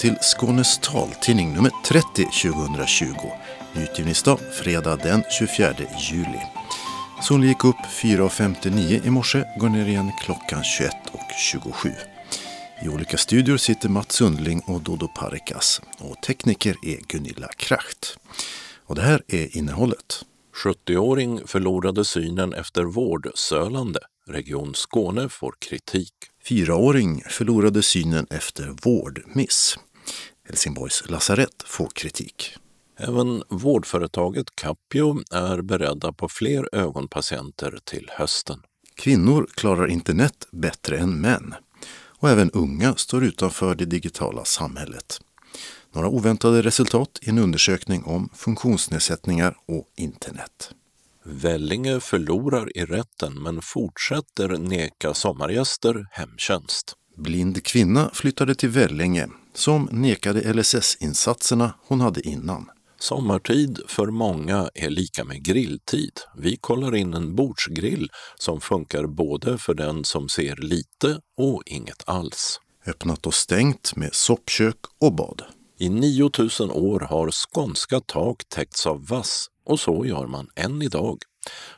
Till Skånes taltidning nummer 30 2020. Utgivningsdag fredag den 24 juli. Solen gick upp 4.59 i morse, går ner igen klockan 21.27. I olika studior sitter Mats Sundling och Dodo Parikas och tekniker är Gunilla Kracht. Och det här är innehållet. 70-åring förlorade synen efter vårdsölande. Region Skåne får kritik. Fyraåring förlorade synen efter vårdmiss. Helsingborgs lasarett får kritik. Även vårdföretaget Capio är beredda på fler ögonpatienter till hösten. Kvinnor klarar internet bättre än män. Och även unga står utanför det digitala samhället. Några oväntade resultat i en undersökning om funktionsnedsättningar och internet. Vellinge förlorar i rätten men fortsätter neka sommargäster hemtjänst. Blind kvinna flyttade till Vellinge som nekade LSS-insatserna hon hade innan. Sommartid för många är lika med grilltid. Vi kollar in en bordsgrill som funkar både för den som ser lite och inget alls. Öppnat och stängt med soppkök och bad. I 9000 år har skånska tak täckts av vass och så gör man än idag.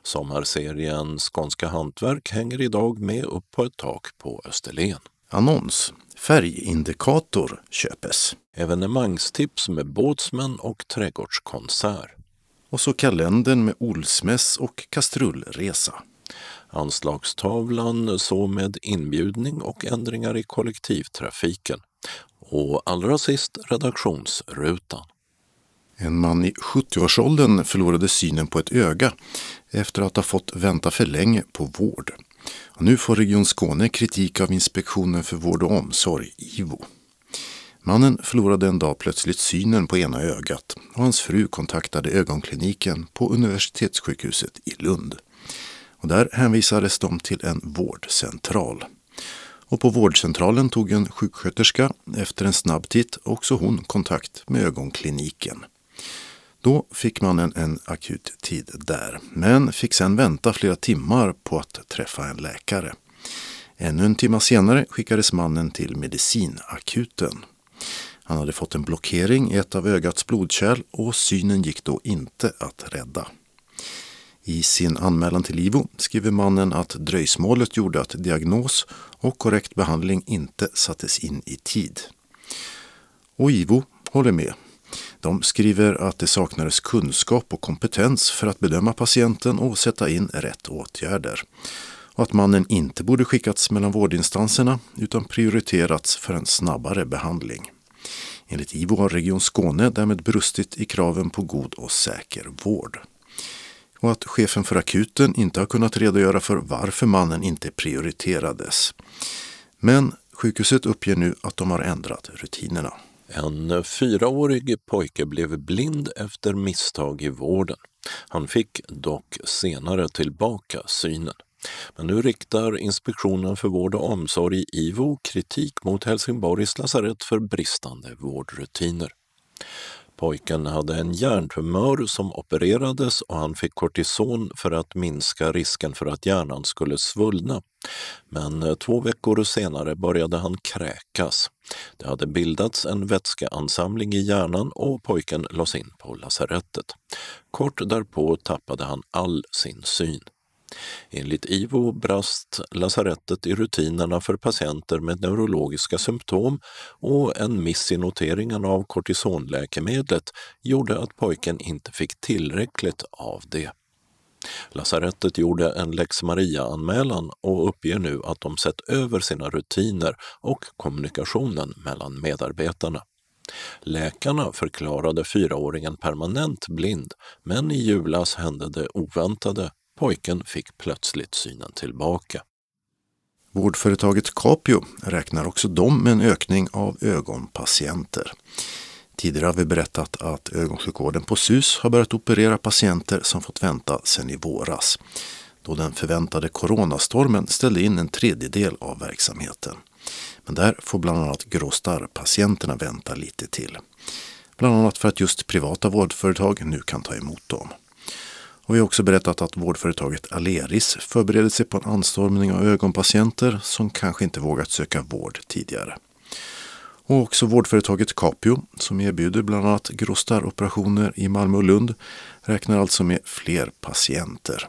Sommarserien Skånska hantverk hänger idag med upp på ett tak på Österlen. Annons. Färgindikator köpes. Evenemangstips med båtsmän och trädgårdskonsert. Och så kalendern med Olsmäss och kastrullresa. Anslagstavlan så med inbjudning och ändringar i kollektivtrafiken. Och allra sist redaktionsrutan. En man i 70-årsåldern förlorade synen på ett öga efter att ha fått vänta för länge på vård. Och nu får Region Skåne kritik av Inspektionen för vård och omsorg, IVO. Mannen förlorade en dag plötsligt synen på ena ögat och hans fru kontaktade ögonkliniken på universitetssjukhuset i Lund. Och där hänvisades de till en vårdcentral. Och på vårdcentralen tog en sjuksköterska efter en snabb titt också hon kontakt med ögonkliniken. Då fick mannen en akut tid där, men fick sedan vänta flera timmar på att träffa en läkare. Ännu en timme senare skickades mannen till medicinakuten. Han hade fått en blockering i ett av ögats blodkärl och synen gick då inte att rädda. I sin anmälan till IVO skriver mannen att dröjsmålet gjorde att diagnos och korrekt behandling inte sattes in i tid. Och IVO håller med. De skriver att det saknades kunskap och kompetens för att bedöma patienten och sätta in rätt åtgärder. Och att mannen inte borde skickats mellan vårdinstanserna utan prioriterats för en snabbare behandling. Enligt IVO har Region Skåne därmed brustit i kraven på god och säker vård. Och att chefen för akuten inte har kunnat redogöra för varför mannen inte prioriterades. Men sjukhuset uppger nu att de har ändrat rutinerna. En fyraårig pojke blev blind efter misstag i vården. Han fick dock senare tillbaka synen. Men nu riktar Inspektionen för vård och omsorg, IVO, kritik mot Helsingborgs lasarett för bristande vårdrutiner. Pojken hade en hjärntumör som opererades och han fick kortison för att minska risken för att hjärnan skulle svullna. Men eh, två veckor senare började han kräkas. Det hade bildats en vätskeansamling i hjärnan och pojken lades in på lasarettet. Kort därpå tappade han all sin syn. Enligt IVO brast lasarettet i rutinerna för patienter med neurologiska symptom och en miss i noteringen av kortisonläkemedlet gjorde att pojken inte fick tillräckligt av det. Lasarettet gjorde en lex Maria-anmälan och uppger nu att de sett över sina rutiner och kommunikationen mellan medarbetarna. Läkarna förklarade fyraåringen permanent blind, men i julas hände det oväntade. Pojken fick plötsligt synen tillbaka. Vårdföretaget Capio räknar också de med en ökning av ögonpatienter. Tidigare har vi berättat att ögonsjukvården på SUS har börjat operera patienter som fått vänta sedan i våras. Då den förväntade coronastormen ställde in en tredjedel av verksamheten. Men där får bland annat gråstarrpatienterna vänta lite till. Bland annat för att just privata vårdföretag nu kan ta emot dem. Och vi har också berättat att vårdföretaget Aleris förbereder sig på en anstormning av ögonpatienter som kanske inte vågat söka vård tidigare. Och också vårdföretaget Capio, som erbjuder bland annat gråstarroperationer i Malmö och Lund, räknar alltså med fler patienter.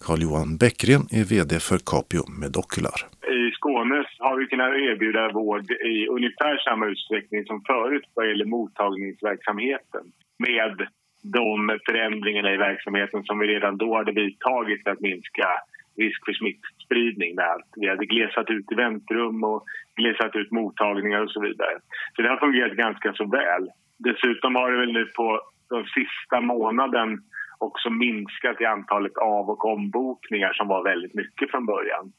Carl-Johan Bäckren är VD för Capio Medocular. I Skåne har vi kunnat erbjuda vård i ungefär samma utsträckning som förut vad gäller mottagningsverksamheten med de förändringarna i verksamheten som vi redan då hade vidtagit för att minska risk för smittspridning. Med allt. Vi hade glesat ut i väntrum och glesat ut mottagningar och så vidare. Så det har fungerat ganska så väl. Dessutom har det väl nu på den sista månaden också minskat i antalet av och ombokningar som var väldigt mycket från början.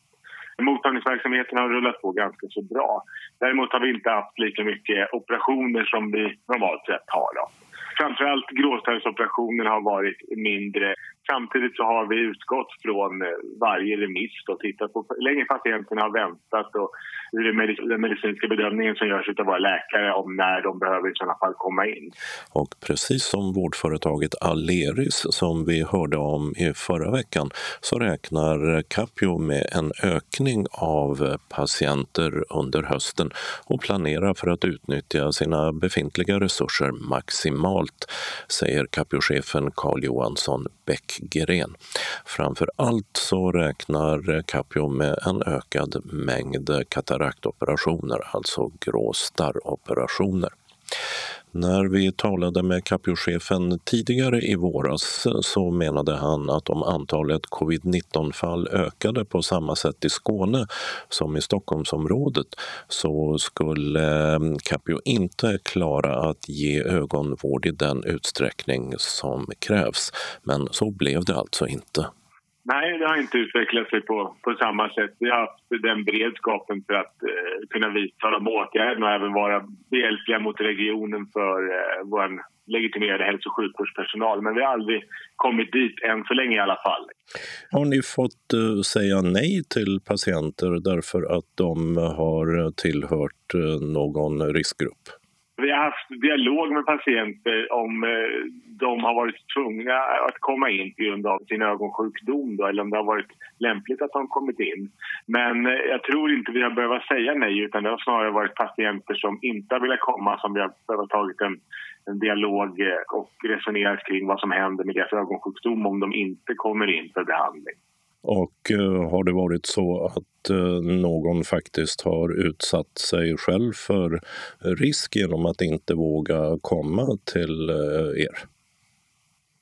Mottagningsverksamheten har rullat på ganska så bra. Däremot har vi inte haft lika mycket operationer som vi normalt sett har. Då. Framförallt gråstarrsoperationer har varit mindre. Samtidigt så har vi utgått från eh, varje remiss och tittat på hur länge patienterna har väntat och hur den medicinska bedömningen som görs av våra läkare om när de behöver i sådana fall komma in. Och precis som vårdföretaget Aleris som vi hörde om i förra veckan så räknar Capio med en ökning av eh, patienter under hösten och planerar för att utnyttja sina befintliga resurser maximalt, säger Capio-chefen Carl Johansson Bäckgren. Framför allt så räknar Capio med en ökad mängd kataraktoperationer, alltså gråstarroperationer. När vi talade med Capio-chefen tidigare i våras så menade han att om antalet covid-19-fall ökade på samma sätt i Skåne som i Stockholmsområdet så skulle eh, Capio inte klara att ge ögonvård i den utsträckning som krävs. Men så blev det alltså inte. Nej, det har inte utvecklat sig på, på samma sätt. Vi har haft den beredskapen för att eh, kunna vidta de åtgärderna och även vara behjälpliga mot regionen för eh, vår legitimerade hälso och sjukvårdspersonal. Men vi har aldrig kommit dit, än så länge i alla fall. Har ni fått eh, säga nej till patienter därför att de har eh, tillhört eh, någon riskgrupp? Vi har haft dialog med patienter om eh, de har varit tvungna att komma in på grund av sin ögonsjukdom då, eller om det har varit lämpligt att de kommit in. Men eh, jag tror inte vi har behövt säga nej utan det har snarare varit patienter som inte har velat komma som vi har behövt tagit en, en dialog eh, och resonerat kring vad som händer med deras ögonsjukdom om de inte kommer in för behandling. Och eh, har det varit så att eh, någon faktiskt har utsatt sig själv för risk genom att inte våga komma till eh, er?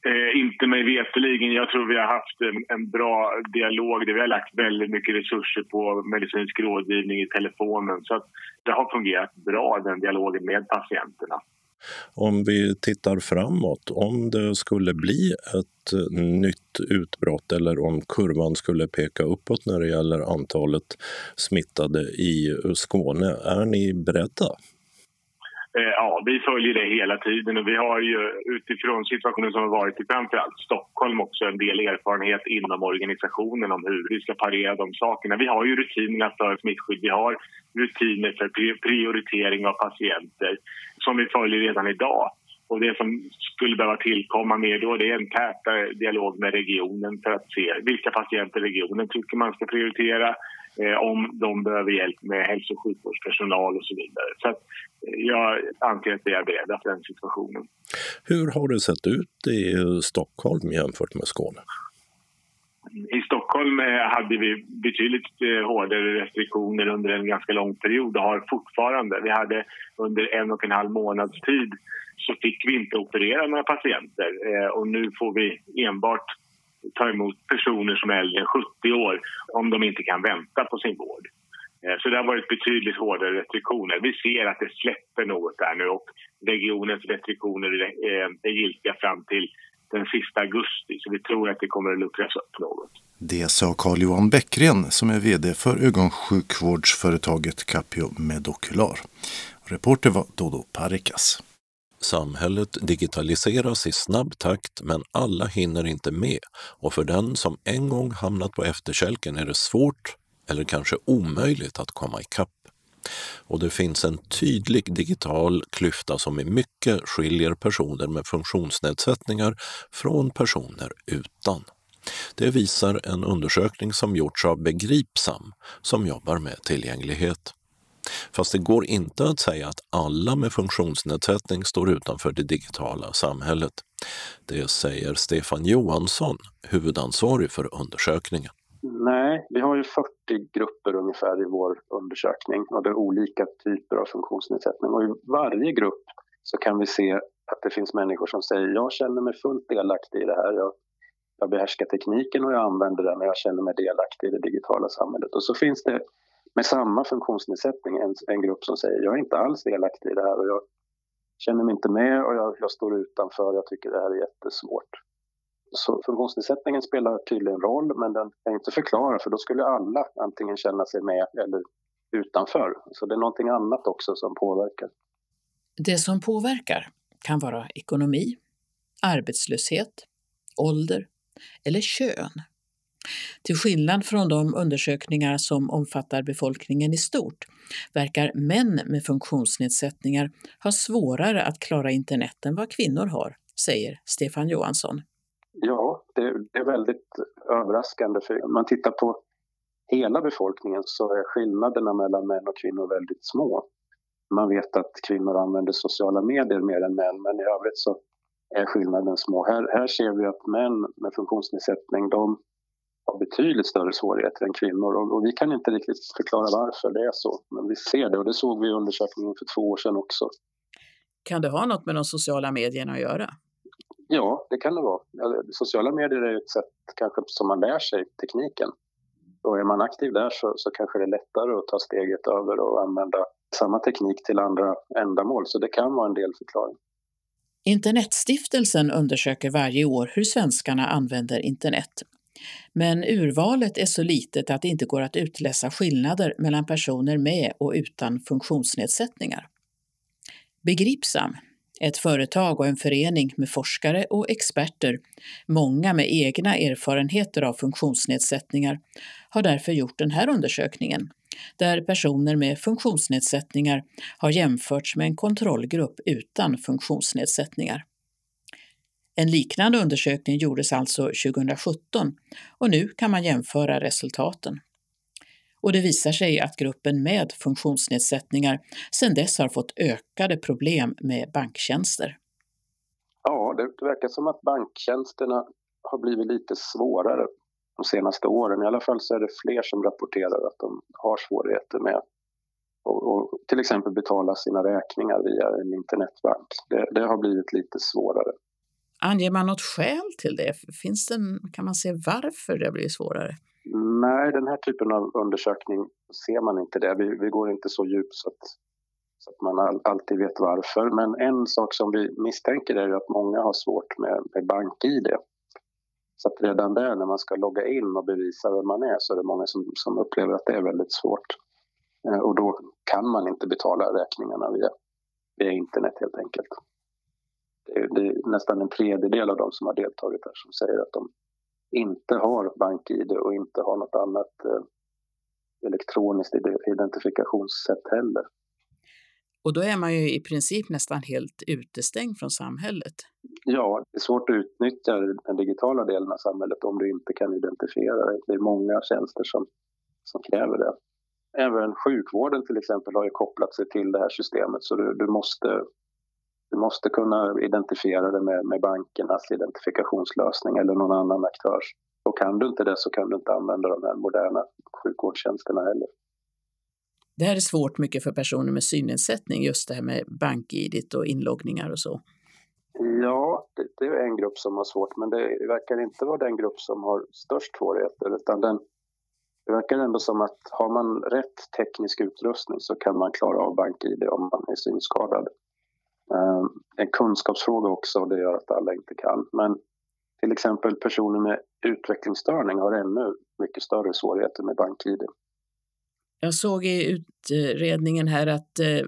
Eh, inte mig veteligen. Jag tror vi har haft en, en, bra dialog där vi har lagt väldigt mycket resurser på medicinsk rådgivning i telefonen. Så det har fungerat bra, den dialogen med patienterna. Om vi tittar framåt, om det skulle bli ett eh, nytt utbrott eller om kurvan skulle peka uppåt när det gäller antalet smittade i eh, Skåne, är ni beredda? Eh, ja, vi följer det hela tiden och vi har ju utifrån situationen som har varit i framförallt Stockholm också en del erfarenhet inom organisationen om hur vi ska parera de sakerna. Vi har ju rutinerna för smittskydd, vi har rutiner för prioritering av patienter som vi följer redan idag. Och det som skulle behöva tillkomma mer då det är en tätare dialog med regionen för att se vilka patienter regionen tycker man ska prioritera eh, om de behöver hjälp med hälso och sjukvårdspersonal och så vidare. Så att, eh, jag anser att vi är beredda för den situationen. Hur har det sett ut i Stockholm jämfört med Skåne? I Stockholm eh, hade vi betydligt eh, hårdare restriktioner under en ganska lång period och har fortfarande. Vi hade under en och en halv månads tid så fick vi inte operera några patienter eh, och nu får vi enbart ta emot personer som är äldre än 70 år om de inte kan vänta på sin vård. Så det har varit betydligt hårdare restriktioner. Vi ser att det släpper något där nu och regionens restriktioner är giltiga fram till den sista augusti så vi tror att det kommer att luckras upp något. Det sa Carl-Johan Bäckren som är VD för ögonsjukvårdsföretaget Capio Medocular. Reporter var Dodo Parikas. Samhället digitaliseras i snabb takt men alla hinner inte med och för den som en gång hamnat på efterkälken är det svårt eller kanske omöjligt att komma ikapp. Och det finns en tydlig digital klyfta som i mycket skiljer personer med funktionsnedsättningar från personer utan. Det visar en undersökning som gjorts av Begripsam som jobbar med tillgänglighet. Fast det går inte att säga att alla med funktionsnedsättning står utanför det digitala samhället. Det säger Stefan Johansson, huvudansvarig för undersökningen. Nej, vi har ju 40 grupper ungefär i vår undersökning och det är olika typer av funktionsnedsättning. Och i varje grupp så kan vi se att det finns människor som säger jag känner mig fullt delaktig i det här. Jag, jag behärskar tekniken och jag använder den och jag känner mig delaktig i det digitala samhället. Och så finns det med samma funktionsnedsättning en, en grupp som säger jag är inte alls delaktig i det här och jag känner mig inte med och jag, jag står utanför. Jag tycker det här är jättesvårt. Så funktionsnedsättningen spelar tydligen roll men den kan inte förklara för då skulle alla antingen känna sig med eller utanför. Så det är någonting annat också som påverkar. Det som påverkar kan vara ekonomi, arbetslöshet, ålder eller kön. Till skillnad från de undersökningar som omfattar befolkningen i stort verkar män med funktionsnedsättningar ha svårare att klara internet än vad kvinnor har, säger Stefan Johansson. Ja, det, det är väldigt överraskande. För om man tittar på hela befolkningen så är skillnaderna mellan män och kvinnor väldigt små. Man vet att kvinnor använder sociala medier mer än män men i övrigt så är skillnaden små. Här, här ser vi att män med funktionsnedsättning de har betydligt större svårigheter än kvinnor och, och, vi kan inte riktigt förklara varför det är så. Men vi ser det och det såg vi i undersökningen för två år sedan också. Kan det ha något med de sociala medierna att göra? Ja, det kan det vara. Sociala medier är ett sätt kanske som man lär sig tekniken. Och är man aktiv där så, så kanske det är lättare att ta steget över och använda samma teknik till andra ändamål. Så det kan vara en delförklaring. Internetstiftelsen undersöker varje år hur svenskarna använder internet. Men urvalet är så litet att det inte går att utläsa skillnader mellan personer med och utan funktionsnedsättningar. Begripsam, ett företag och en förening med forskare och experter, många med egna erfarenheter av funktionsnedsättningar, har därför gjort den här undersökningen, där personer med funktionsnedsättningar har jämförts med en kontrollgrupp utan funktionsnedsättningar. En liknande undersökning gjordes alltså 2017 och nu kan man jämföra resultaten. Och det visar sig att gruppen med funktionsnedsättningar sedan dess har fått ökade problem med banktjänster. Ja, det verkar som att banktjänsterna har blivit lite svårare de senaste åren. I alla fall så är det fler som rapporterar att de har svårigheter med att till exempel betala sina räkningar via en internetbank. Det, det har blivit lite svårare. Anger man något skäl till det? Finns det, kan man se varför det blir svårare? Nej, den här typen av undersökning ser man inte det. Vi, vi går inte så djupt så att, så att man all, alltid vet varför. Men en sak som vi misstänker är att många har svårt med, med bank-id. Så att redan där när man ska logga in och bevisa vem man är så är det många som, som upplever att det är väldigt svårt. Eh, och då kan man inte betala räkningarna via, via internet helt enkelt. Det är, det är nästan en tredjedel av de som har deltagit här som säger att de inte har bank-id och inte har något annat eh, elektroniskt identifikationssätt heller. Och då är man ju i princip nästan helt utestängd från samhället. Ja, det är svårt att utnyttja den digitala delen av samhället om du inte kan identifiera dig. Det är många tjänster som, som kräver det. Även sjukvården till exempel har ju kopplat sig till det här systemet så du, du måste du måste kunna identifiera det med, med bankernas identifikationslösning eller någon annan aktör. Och kan du inte det så kan du inte använda de här moderna sjukvårdstjänsterna heller. Det här är svårt mycket för personer med synnedsättning, just det här med bank-id och inloggningar och så. Ja, det, det, är en grupp som har svårt, men det verkar inte vara den grupp som har störst svårigheter, utan den, det verkar ändå som att har man rätt teknisk utrustning så kan man klara av bank-id om man är synskadad. Ehm, en kunskapsfråga också och det gör att alla inte kan. Men till exempel personer med utvecklingsstörning har ännu mycket större svårigheter med BankID. Jag såg i utredningen här att eh,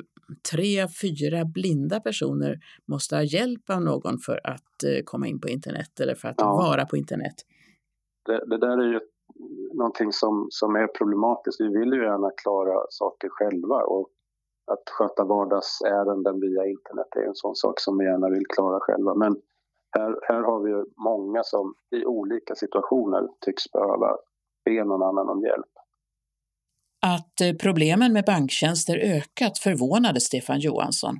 tre, fyra blinda personer måste ha hjälp av någon för att eh, komma in på internet eller för att ja. vara på internet. Det, det, där är ju någonting som, som är problematiskt. Vi vill ju gärna klara saker själva och att sköta vardagsärenden via internet är en sån sak som vi gärna vill klara själva. Men här, här har vi många som i olika situationer tycks behöva be någon annan om hjälp. Att eh, problemen med banktjänster ökat förvånade Stefan Johansson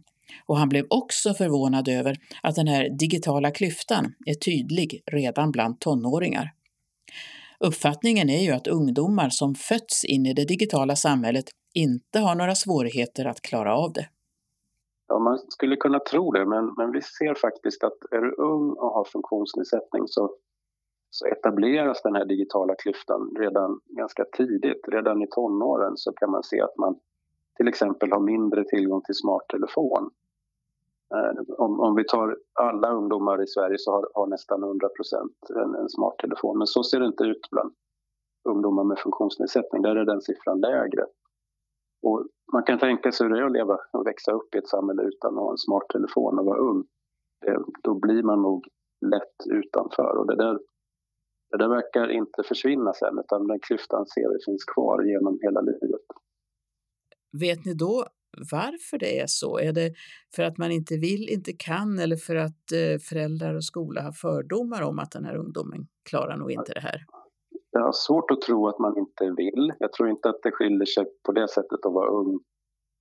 och han blev också förvånad över att den här digitala klyftan är tydlig redan bland tonåringar. Uppfattningen är ju att ungdomar som fötts in i det digitala samhället inte har några svårigheter att klara av det. Ja, man skulle kunna tro det, men, men vi ser faktiskt att är du ung och har funktionsnedsättning så, så etableras den här digitala klyftan redan ganska tidigt. Redan i tonåren så kan man se att man till exempel har mindre tillgång till smarttelefon. Eh, om, om vi tar alla ungdomar i Sverige så har, har nästan 100 en, en smarttelefon. Men så ser det inte ut bland ungdomar med funktionsnedsättning. Där är den siffran lägre. Och man kan tänka sig hur det är att leva och växa upp i ett samhälle utan att ha en smarttelefon och vara ung. Det, då blir man nog lätt utanför. Och det där, det där verkar inte försvinna sen utan den klyftan ser vi finns kvar genom hela livet. Vet ni då varför det är så? Är det för att man inte vill, inte kan eller för att eh, föräldrar och skola har fördomar om att den här ungdomen klarar nog inte det här? Jag har svårt att tro att man inte vill. Jag tror inte att det skiljer sig på det sättet att vara ung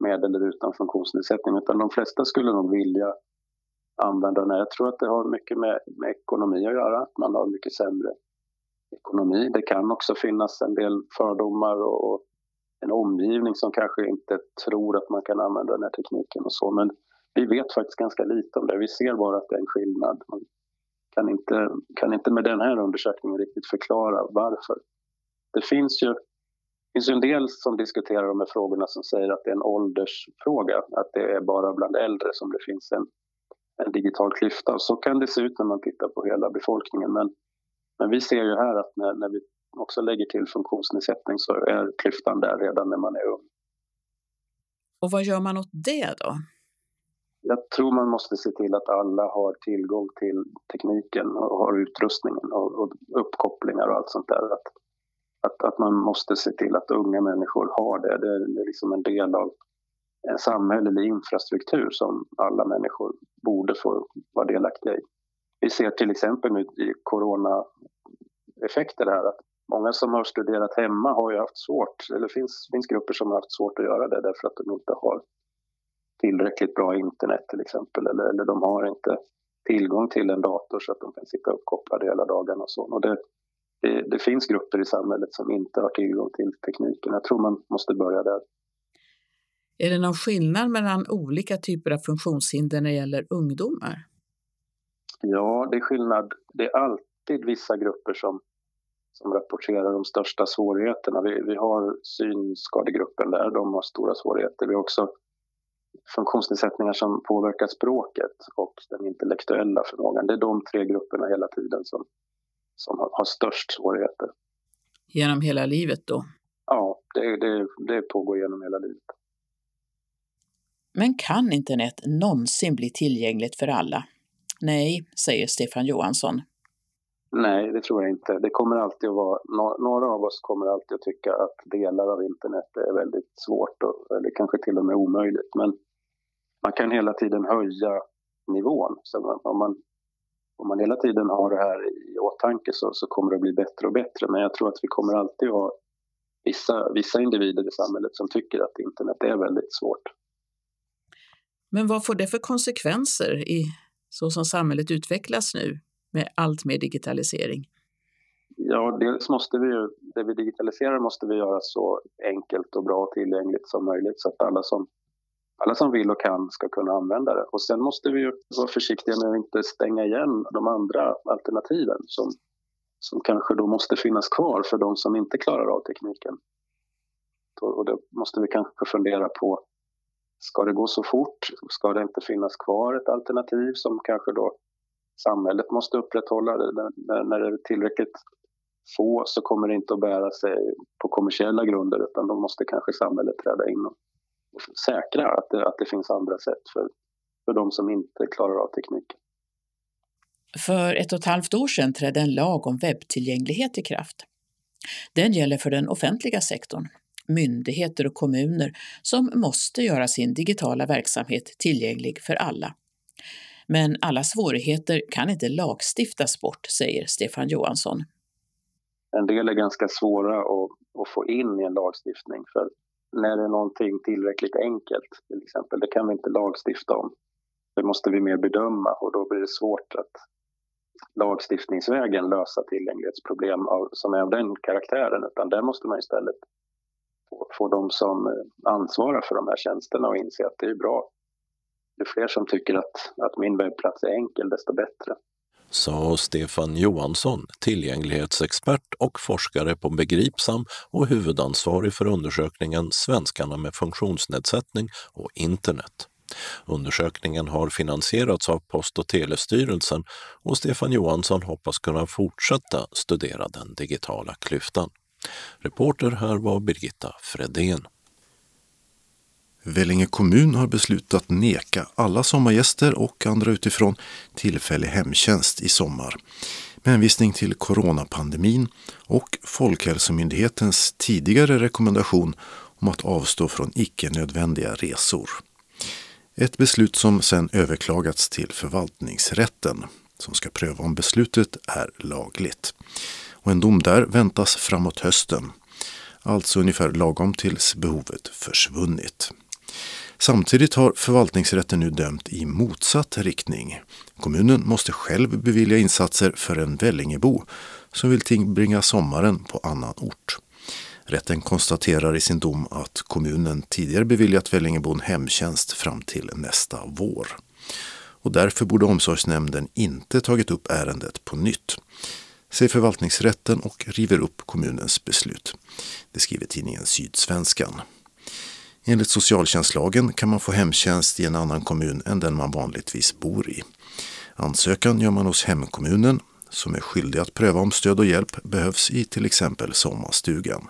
med eller utan funktionsnedsättning utan de flesta skulle nog vilja använda den. Jag tror att det har mycket med, med ekonomi att göra, att man har mycket sämre ekonomi. Det kan också finnas en del fördomar och, och en omgivning som kanske inte tror att man kan använda den här tekniken och så. Men vi vet faktiskt ganska lite om det. Vi ser bara att det är en skillnad. Kan inte, kan inte med den här undersökningen riktigt förklara varför. Det finns ju, finns ju en del som diskuterar de här frågorna som säger att det är en åldersfråga. Att det är bara bland äldre som det finns en, en digital klyfta. Och så kan det se ut när man tittar på hela befolkningen. Men, men vi ser ju här att när, när vi också lägger till funktionsnedsättning så är klyftan där redan när man är ung. Och vad gör man åt det då? Jag tror man måste se till att alla har tillgång till tekniken och har utrustningen och, och uppkopplingar och allt sånt där. Att, att, att, man måste se till att unga människor har det. Det är, det är liksom en del av en samhällelig infrastruktur som alla människor borde få vara delaktiga i. Vi ser till exempel nu i coronaeffekter här att Många som har studerat hemma har ju haft svårt, eller det finns, finns grupper som har haft svårt att göra det därför att de inte har tillräckligt bra internet till exempel eller, eller de har inte tillgång till en dator så att de kan sitta uppkopplade hela dagarna och så. Och det, det, det, finns grupper i samhället som inte har tillgång till tekniken. Jag tror man måste börja där. Är det någon skillnad mellan olika typer av funktionshinder när det gäller ungdomar? Ja, det är skillnad. Det är alltid vissa grupper som som rapporterar de största svårigheterna. Vi, vi har synskadegruppen där, de har stora svårigheter. Vi har också funktionsnedsättningar som påverkar språket och den intellektuella förmågan. Det är de tre grupperna hela tiden som, som har, har störst svårigheter. Genom hela livet då? Ja, det, det, det pågår genom hela livet. Men kan internet någonsin bli tillgängligt för alla? Nej, säger Stefan Johansson. Nej, det tror jag inte. Det kommer alltid att vara, några av oss kommer alltid att tycka att delar av internet är väldigt svårt och, eller kanske till och med omöjligt. Men man kan hela tiden höja nivån. Så om man, om man hela tiden har det här i åtanke så, så kommer det att bli bättre och bättre. Men jag tror att vi kommer alltid ha vissa, vissa individer i samhället som tycker att internet är väldigt svårt. Men vad får det för konsekvenser i så som samhället utvecklas nu? med allt mer digitalisering? Ja, dels måste vi ju, det vi digitaliserar måste vi göra så enkelt och bra och tillgängligt som möjligt så att alla som, alla som vill och kan ska kunna använda det. Och sen måste vi ju vara försiktiga med att inte stänga igen de andra alternativen som, som kanske då måste finnas kvar för de som inte klarar av tekniken. Och då måste vi kanske fundera på, ska det gå så fort? Ska det inte finnas kvar ett alternativ som kanske då samhället måste upprätthålla. När, när det är tillräckligt få så kommer det inte att bära sig på kommersiella grunder utan då måste kanske samhället träda in och säkra att det, att det finns andra sätt för, för de som inte klarar av tekniken. För ett och ett halvt år sedan trädde en lag om webbtillgänglighet i kraft. Den gäller för den offentliga sektorn, myndigheter och kommuner som måste göra sin digitala verksamhet tillgänglig för alla. Men alla svårigheter kan inte lagstiftas bort, säger Stefan Johansson. En del är ganska svåra att, att få in i en lagstiftning för när det är någonting tillräckligt enkelt, till exempel, det kan vi inte lagstifta om. Det måste vi mer bedöma och då blir det svårt att lagstiftningsvägen lösa tillgänglighetsproblem av, som är av den karaktären, utan där måste man istället få, få de som eh, ansvarar för de här tjänsterna att inse att det är bra. Ju fler som tycker att, att min webbplats är enkel, desto bättre sa Stefan Johansson, tillgänglighetsexpert och forskare på Begripsam och huvudansvarig för undersökningen Svenskarna med funktionsnedsättning och internet. Undersökningen har finansierats av Post och telestyrelsen och Stefan Johansson hoppas kunna fortsätta studera den digitala klyftan. Reporter här var Birgitta Fredén. Vellinge kommun har beslutat neka alla sommargäster och andra utifrån tillfällig hemtjänst i sommar med hänvisning till coronapandemin och Folkhälsomyndighetens tidigare rekommendation om att avstå från icke nödvändiga resor. Ett beslut som sedan överklagats till förvaltningsrätten som ska pröva om beslutet är lagligt. Och en dom där väntas framåt hösten, alltså ungefär lagom tills behovet försvunnit. Samtidigt har förvaltningsrätten nu dömt i motsatt riktning. Kommunen måste själv bevilja insatser för en Vällingebo som vill tillbringa sommaren på annan ort. Rätten konstaterar i sin dom att kommunen tidigare beviljat Vällingebon hemtjänst fram till nästa vår. Och därför borde omsorgsnämnden inte tagit upp ärendet på nytt säger förvaltningsrätten och river upp kommunens beslut. Det skriver tidningen Sydsvenskan. Enligt socialtjänstlagen kan man få hemtjänst i en annan kommun än den man vanligtvis bor i. Ansökan gör man hos hemkommunen som är skyldig att pröva om stöd och hjälp behövs i till exempel sommarstugan.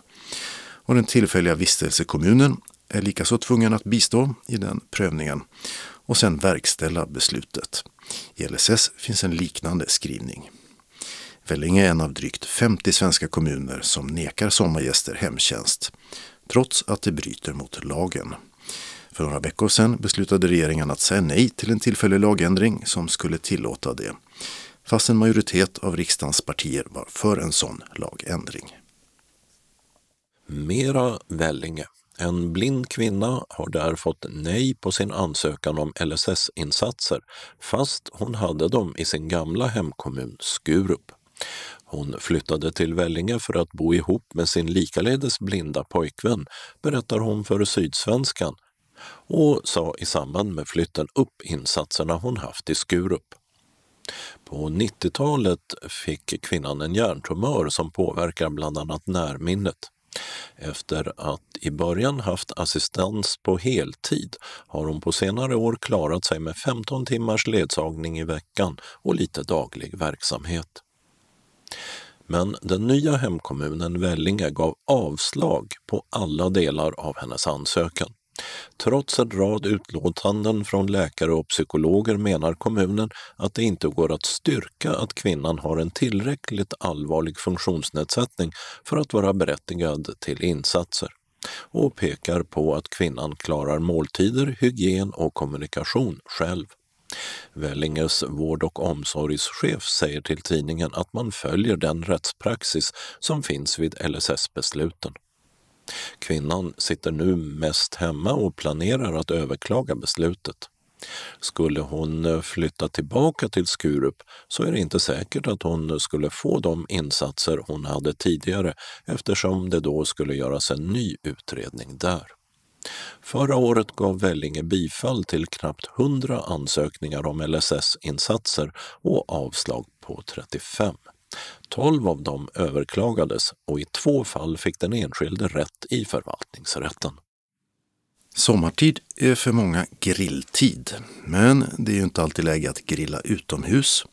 Och den tillfälliga vistelsekommunen är likaså tvungen att bistå i den prövningen och sedan verkställa beslutet. I LSS finns en liknande skrivning. Vellinge är en av drygt 50 svenska kommuner som nekar sommargäster hemtjänst trots att det bryter mot lagen. För några veckor sedan beslutade regeringen att säga nej till en tillfällig lagändring som skulle tillåta det, fast en majoritet av riksdagens partier var för en sån lagändring. Mera Vellinge. En blind kvinna har där fått nej på sin ansökan om LSS-insatser fast hon hade dem i sin gamla hemkommun Skurup. Hon flyttade till Vellinge för att bo ihop med sin likaledes blinda pojkvän, berättar hon för Sydsvenskan och sa i samband med flytten upp insatserna hon haft i Skurup. På 90-talet fick kvinnan en hjärntumör som påverkar bland annat närminnet. Efter att i början haft assistans på heltid har hon på senare år klarat sig med 15 timmars ledsagning i veckan och lite daglig verksamhet. Men den nya hemkommunen Vellinge gav avslag på alla delar av hennes ansökan. Trots en rad utlåtanden från läkare och psykologer menar kommunen att det inte går att styrka att kvinnan har en tillräckligt allvarlig funktionsnedsättning för att vara berättigad till insatser och pekar på att kvinnan klarar måltider, hygien och kommunikation själv. Vellinges vård och omsorgschef säger till tidningen att man följer den rättspraxis som finns vid LSS-besluten. Kvinnan sitter nu mest hemma och planerar att överklaga beslutet. Skulle hon flytta tillbaka till Skurup så är det inte säkert att hon skulle få de insatser hon hade tidigare eftersom det då skulle göras en ny utredning där. Förra året gav Vellinge bifall till knappt 100 ansökningar om LSS-insatser och avslag på 35. 12 av dem överklagades och i två fall fick den enskilde rätt i förvaltningsrätten. Sommartid är för många grilltid, men det är ju inte alltid läge att grilla utomhus.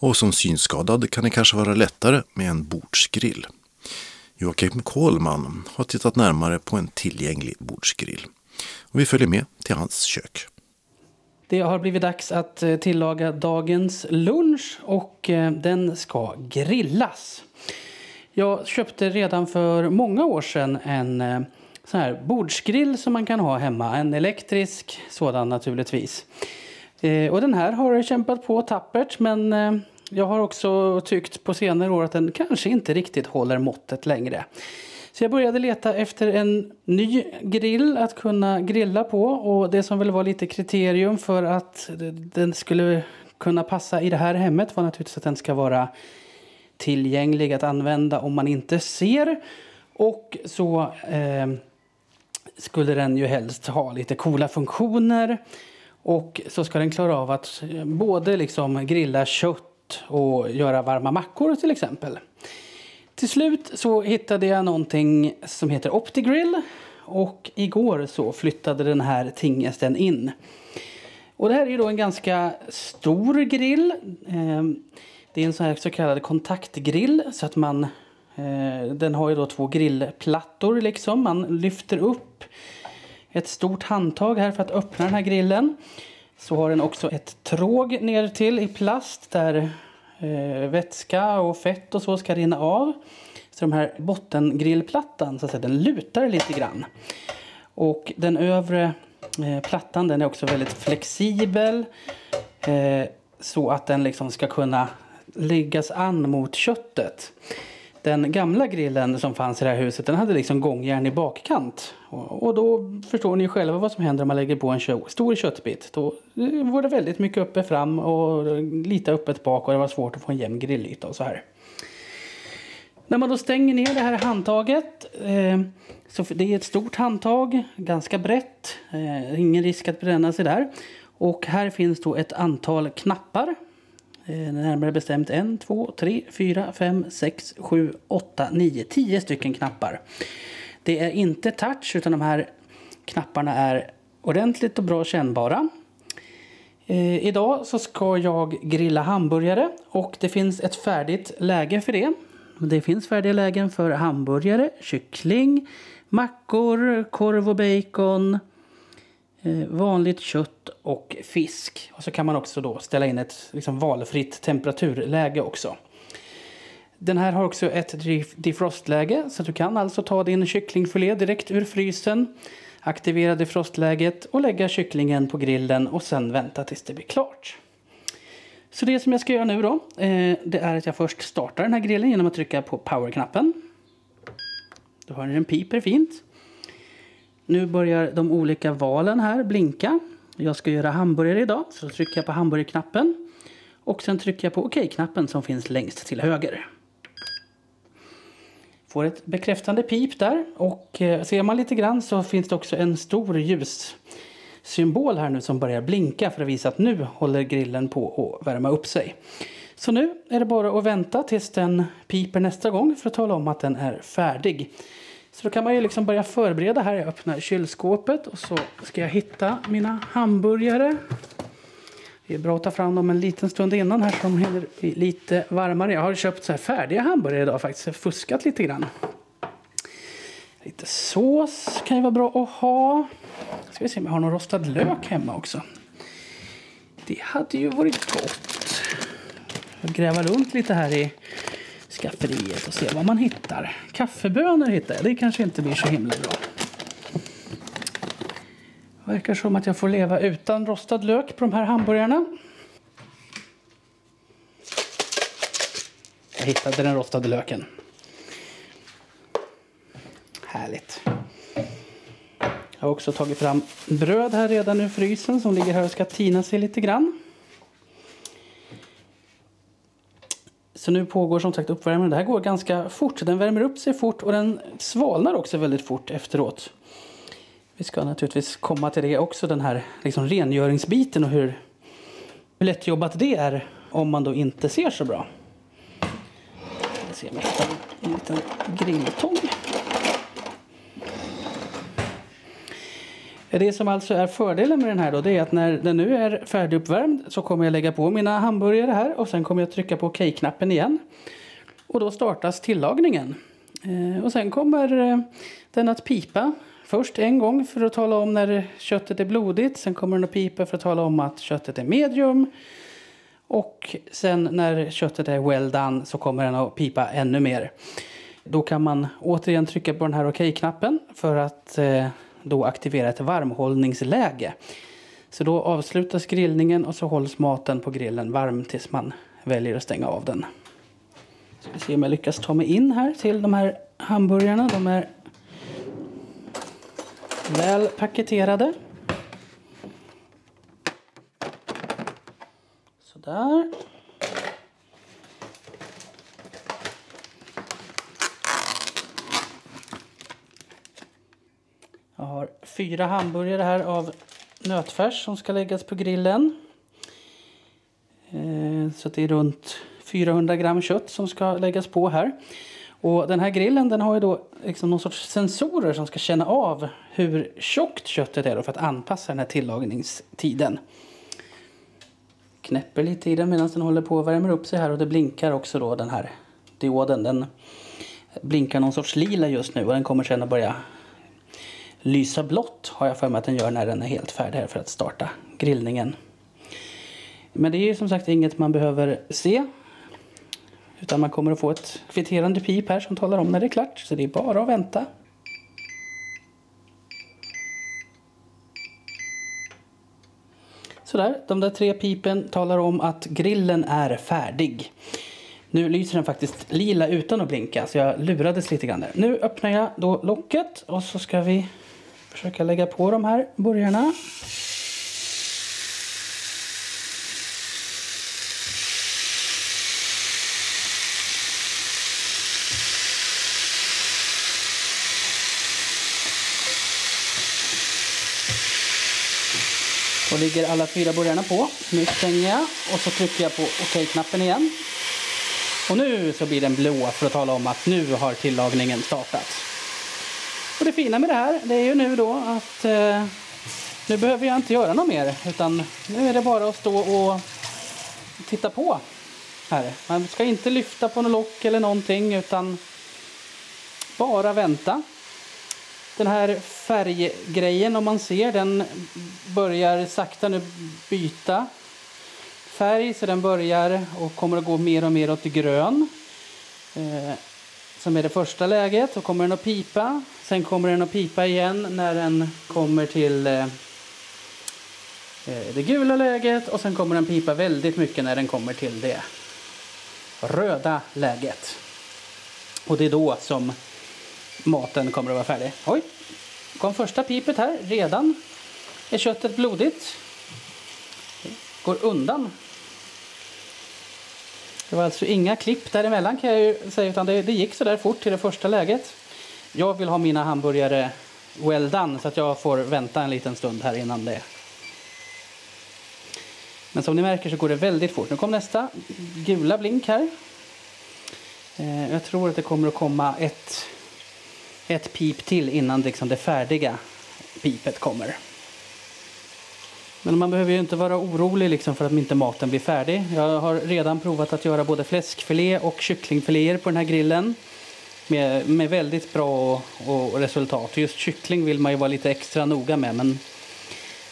Och som synskadad kan det kanske vara lättare med en bordsgrill. Joakim Kohlman har tittat närmare på en tillgänglig bordsgrill. Och vi följer med till hans kök. Det har blivit dags att eh, tillaga dagens lunch och eh, den ska grillas. Jag köpte redan för många år sedan en eh, sån här bordsgrill som man kan ha hemma. En elektrisk sådan naturligtvis. Och den här har kämpat på tappert men jag har också tyckt på senare år att den kanske inte riktigt håller måttet längre. Så jag började leta efter en ny grill att kunna grilla på och det som väl var lite kriterium för att den skulle kunna passa i det här hemmet var naturligtvis att den ska vara tillgänglig att använda om man inte ser. Och så eh, skulle den ju helst ha lite coola funktioner. Och så ska den klara av att både liksom grilla kött och göra varma mackor till exempel. Till slut så hittade jag någonting som heter OptiGrill och igår så flyttade den här tingesten in. Och det här är ju då en ganska stor grill. Ehm, det är en sån här så kallad kontaktgrill så att man eh, den har ju då två grillplattor liksom. Man lyfter upp ett stort handtag här för att öppna den här grillen. Så har den också ett tråg ner till i plast där eh, vätska och fett och så ska rinna av. Så de här bottengrillplattan så att säga, den lutar lite grann. Och den övre eh, plattan den är också väldigt flexibel. Eh, så att den liksom ska kunna läggas an mot köttet. Den gamla grillen som fanns i det här huset den hade liksom gångjärn i bakkant. Och, då förstår ni själva vad som händer om man lägger på en stor köttbit. Då eh, var det väldigt mycket uppe fram och lite öppet bak och det var svårt att få en jämn grillyta och så här. När man då stänger ner det här handtaget, eh, så det är ett stort handtag, ganska brett, eh, ingen risk att bränna sig där. Och här finns då ett antal knappar Eh, närmare bestämt en, två, tre, fyra, fem, sex, sju, åtta, nio, tio stycken knappar. Det är inte touch utan de här knapparna är ordentligt och bra kännbara. Eh, idag så ska jag grilla hamburgare och det finns ett färdigt läge för det. Det finns färdiga lägen för hamburgare, kyckling, mackor, korv och bacon, Eh, Eh, vanligt kött och fisk. Och så kan man också då ställa in ett liksom valfritt temperaturläge också. Den här har också ett defrostläge så du kan alltså ta din kycklingfilé direkt ur frysen, aktivera defrostläget och lägga kycklingen på grillen och sen vänta tills det blir klart. Så det som jag ska göra nu då, eh, det är att jag först startar den här grillen genom att trycka på powerknappen. Då hör ni den piper fint. Nu börjar de olika valen här blinka. Jag ska göra hamburgare idag, så då trycker jag på hamburgerknappen. Och sen trycker jag på OK-knappen som finns längst till höger. Får ett bekräftande pip där och eh, ser man lite grann så finns det också en stor ljussymbol här nu som börjar blinka för att visa att nu håller grillen på att värma upp sig. Så nu är det bara att vänta tills den piper nästa gång för att tala om att den är färdig. Så då kan man ju liksom börja förbereda här. Jag öppnar kylskåpet och så ska jag hitta mina hamburgare. Det är bra att ta fram dem en liten stund innan här så de hinner bli lite varmare. Jag har köpt så här färdiga hamburgare idag faktiskt. Jag har fuskat lite grann. Lite sås kan ju vara bra att ha. Ska vi se om jag har någon rostad lök hemma också. Det hade ju varit gott. Jag gräva runt lite här i skafferiet och se vad man hittar. Kaffebönor hittar jag. Det kanske inte blir så himla bra. Verkar som att jag får leva utan rostad lök på de här hamburgarna. Jag hittade den rostade löken. Härligt. Jag har också tagit fram bröd här redan ur frysen som ligger här och ska tina sig lite grann. Så nu pågår som sagt uppvärmningen. Det här går ganska fort. Den värmer upp sig fort och den svalnar också väldigt fort efteråt. Vi ska naturligtvis komma till det också, den här liksom rengöringsbiten och hur, hur lättjobbat det är om man då inte ser så bra. Jag ser om jag hittar en liten grilltång. Det som alltså är fördelen med den här då, det är att när den nu är färdiguppvärmd så kommer jag lägga på mina hamburgare här och sen kommer jag trycka på OK-knappen igen. Och då startas tillagningen. Eh, och sen kommer eh, den att pipa. Först en gång för att tala om när köttet är blodigt. Sen kommer den att pipa för att tala om att köttet är medium. Och sen när köttet är well done så kommer den att pipa ännu mer. Då kan man återigen trycka på den här OK-knappen för att eh, då aktivera ett varmhållningsläge. Så då avslutas grillningen och så hålls maten på grillen varm tills man väljer att stänga av den. Ska vi se om jag lyckas ta mig in här till de här hamburgarna. De är väl paketerade. Sådär. Jag har fyra hamburgare här av nötfärs som ska läggas på grillen. Eh, så det är runt 400 gram kött som ska läggas på här. Och den här grillen den har ju då liksom någon sorts sensorer som ska känna av hur tjockt köttet är för att anpassa den här tillagningstiden. Knäpper lite i den medan den håller på att värma upp sig här och det blinkar också då den här dioden. Den blinkar någon sorts lila just nu och den kommer sen att börja lysa blått har jag för mig att den gör när den är helt färdig här för att starta grillningen. Men det är ju som sagt inget man behöver se. Utan man kommer att få ett kvitterande pip här som talar om när det är klart. Så det är bara att vänta. Sådär, de där tre pipen talar om att grillen är färdig. Nu lyser den faktiskt lila utan att blinka så jag lurades lite grann där. Nu öppnar jag då locket och så ska vi försöka lägga på de här burgarna. Då ligger alla fyra burgarna på. Nu stänger jag och så trycker jag på OK-knappen igen. Och nu så blir den blå för att tala om att nu har tillagningen startat. Och det fina med det här det är ju nu då att eh, nu behöver jag inte göra något mer utan nu är det bara att stå och titta på här. Man ska inte lyfta på något lock eller någonting utan bara vänta. Den här färggrejen om man ser den börjar sakta nu byta färg så den börjar och kommer att gå mer och mer åt grön. Eh, som är det första läget. då kommer den att pipa. Sen kommer den att pipa igen när den kommer till eh, eh, det gula läget och sen kommer den pipa väldigt mycket när den kommer till det röda läget. Och det är då som maten kommer att vara färdig. Oj, kom första pipet här. Redan är köttet blodigt. Går undan. Det var alltså inga klipp däremellan kan jag ju säga utan det, det gick så där fort till det första läget. Jag vill ha mina hamburgare well done så att jag får vänta en liten stund här innan det. Men som ni märker så går det väldigt fort. Nu kom nästa gula blink här. Eh, jag tror att det kommer att komma ett ett pip till innan liksom det färdiga pipet kommer. Men man behöver ju inte vara orolig liksom för att inte maten blir färdig. Jag har redan provat att göra både fläskfilé och kycklingfiléer på den här grillen. Med, med väldigt bra och, och resultat. Just kyckling vill man ju vara lite extra noga med men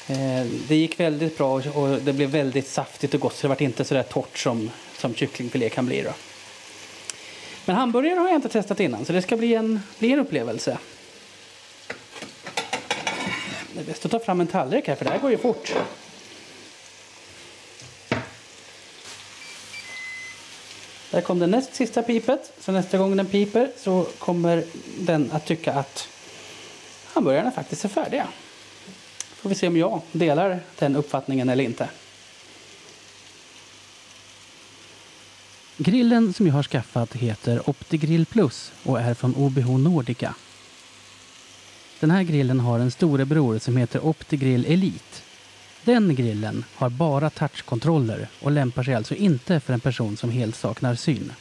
eh, det gick väldigt bra och det blev väldigt saftigt och gott så det var inte så där torrt som, som kycklingfilé kan bli. Då. Men hamburgare har jag inte testat innan så det ska bli en, bli en upplevelse. Det är bäst att ta fram en tallrik här för det här går ju fort. Där kom det näst sista pipet. Så nästa gång den piper så kommer den att tycka att hamburgarna faktiskt är färdiga. Får vi se om jag delar den uppfattningen eller inte. Grillen som jag har skaffat heter OptiGrill Plus och är från OBH Nordica. Den här grillen har en storebror som heter OptiGrill Elite. Den grillen har bara touchkontroller och lämpar sig alltså inte för en person som helt saknar syn.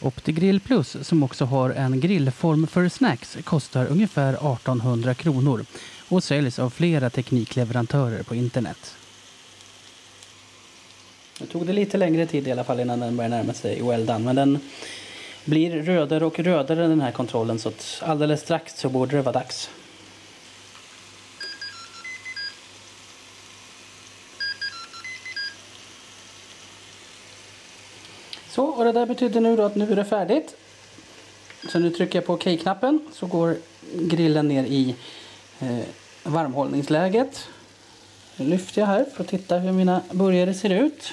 OptiGrill Plus, som också har en grillform för snacks, kostar ungefär 1800 kronor och säljs av flera teknikleverantörer på internet. Nu tog det lite längre tid i alla fall innan den började närma sig well done. Men den blir rödare och rödare den här kontrollen så att alldeles strax så borde det vara dags. Så, och det där betyder nu då att nu är det färdigt. Så nu trycker jag på OK-knappen så går grillen ner i eh, varmhållningsläget. Nu lyfter jag här för att titta hur mina burgare ser ut.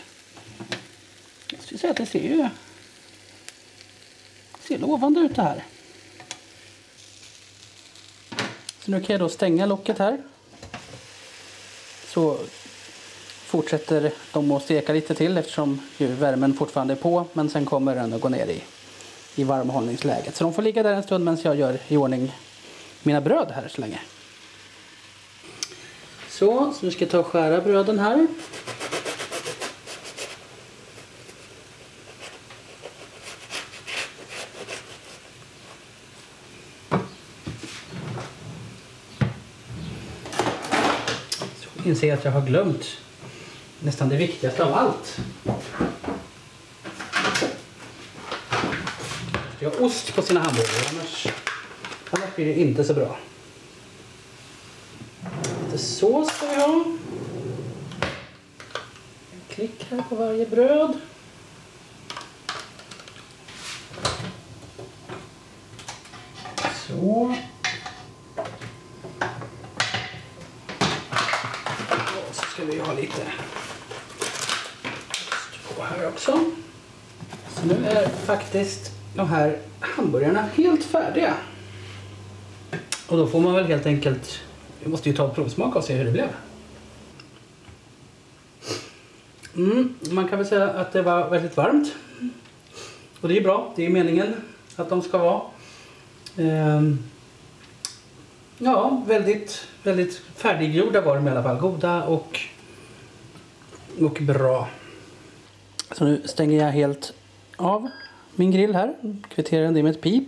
säga att det ser ju ser lovande ut det här. Så nu kan jag då stänga locket här. Så fortsätter de att steka lite till eftersom ju värmen fortfarande är på. Men sen kommer den att gå ner i, i varmhållningsläget. Så de får ligga där en stund medan jag gör i ordning mina bröd här så länge. Så, så nu ska jag ta och skära bröden här. Inser jag att jag har glömt nästan det viktigaste av allt. Jag har ost på sina hamburgare, annars, annars blir det inte så bra. Lite sås ska vi ha. En klick här på varje bröd. Så. Och så ska vi ha lite på här också. Så nu är faktiskt de här hamburgarna helt färdiga. Och då får man väl helt enkelt, vi måste ju ta en provsmak och se hur det blev. Mm, man kan väl säga att det var väldigt varmt. Och det är bra, det är meningen att de ska vara. Ehm, ja, väldigt, väldigt färdiggjorda var de i alla fall. Goda och, och bra. Så nu stänger jag helt av min grill här. Kvitterar det med ett pip.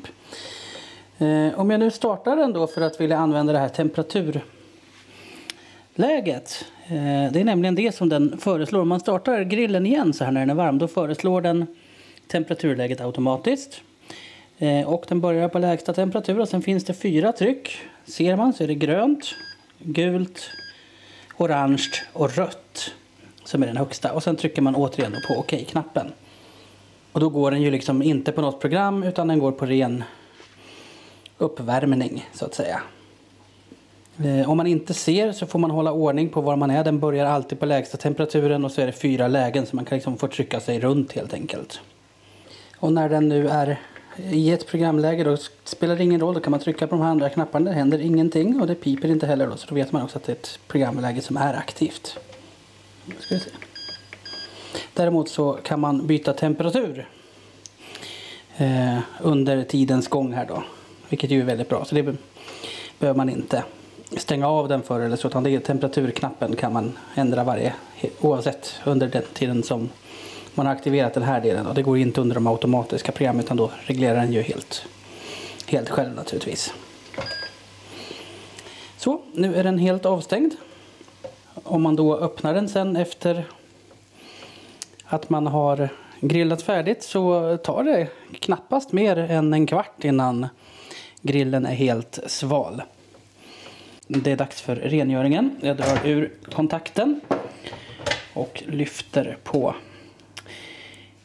Eh, om jag nu startar den då för att vilja använda det här temperaturläget. Eh, det är nämligen det som den föreslår. Om man startar grillen igen så här när den är varm då föreslår den temperaturläget automatiskt. Eh, och den börjar på lägsta temperatur och sen finns det fyra tryck. Ser man så är det grönt, gult, orange och rött som är den högsta. Och sen trycker man återigen på OK-knappen. Och då går den ju liksom inte på något program utan den går på ren uppvärmning så att säga. Eh, om man inte ser så får man hålla ordning på var man är. Den börjar alltid på lägsta temperaturen och så är det fyra lägen så man kan liksom få trycka sig runt helt enkelt. Och när den nu är i ett programläge då spelar det ingen roll. Då kan man trycka på de här andra knapparna. Det händer ingenting och det piper inte heller då. Så då vet man också att det är ett programläge som är aktivt. Ska vi se. Däremot så kan man byta temperatur eh, under tidens gång här då. Vilket ju är väldigt bra. Så det behöver man inte stänga av den för eller så. Utan det är temperaturknappen kan man ändra varje oavsett under den tiden som man har aktiverat den här delen. Då. det går inte under de automatiska programmen utan då reglerar den ju helt, helt själv naturligtvis. Så, nu är den helt avstängd. Om man då öppnar den sen efter att man har grillat färdigt så tar det knappast mer än en kvart innan grillen är helt sval. Det är dags för rengöringen. Jag drar ur kontakten och lyfter på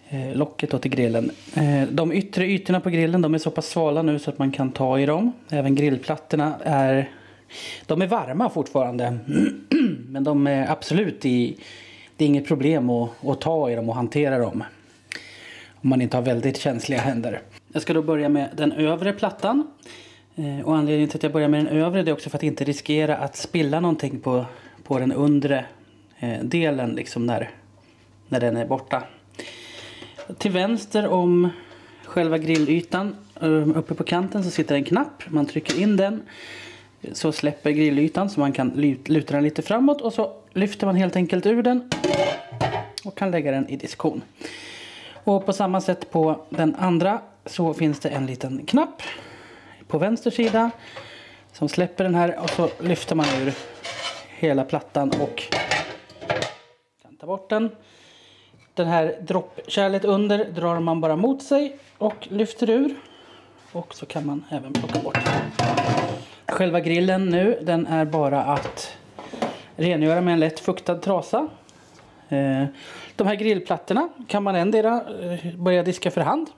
eh, locket till grillen. Eh, de yttre ytorna på grillen de är så pass svala nu så att man kan ta i dem. Även grillplattorna är, de är varma fortfarande. Men de är absolut i, det är inget problem att, att ta i dem och hantera dem. Om man inte har väldigt känsliga händer. Jag ska då börja med den övre plattan. Eh, och anledningen till att jag börjar med den övre är också för att inte riskera att spilla någonting på, på den undre eh, delen liksom när, när den är borta. Till vänster om själva grillytan eh, uppe på kanten så sitter en knapp. Man trycker in den så släpper grillytan så man kan luta den lite framåt och så lyfter man helt enkelt ur den och kan lägga den i diskon. Och på samma sätt på den andra så finns det en liten knapp på vänster sida som släpper den här och så lyfter man ur hela plattan och kan ta bort den. Den här droppkärlet under drar man bara mot sig och lyfter ur. Och så kan man även plocka bort. Själva grillen nu, den är bara att rengöra med en lätt fuktad trasa. Eh, de här grillplattorna kan man endera eh, börja diska för hand.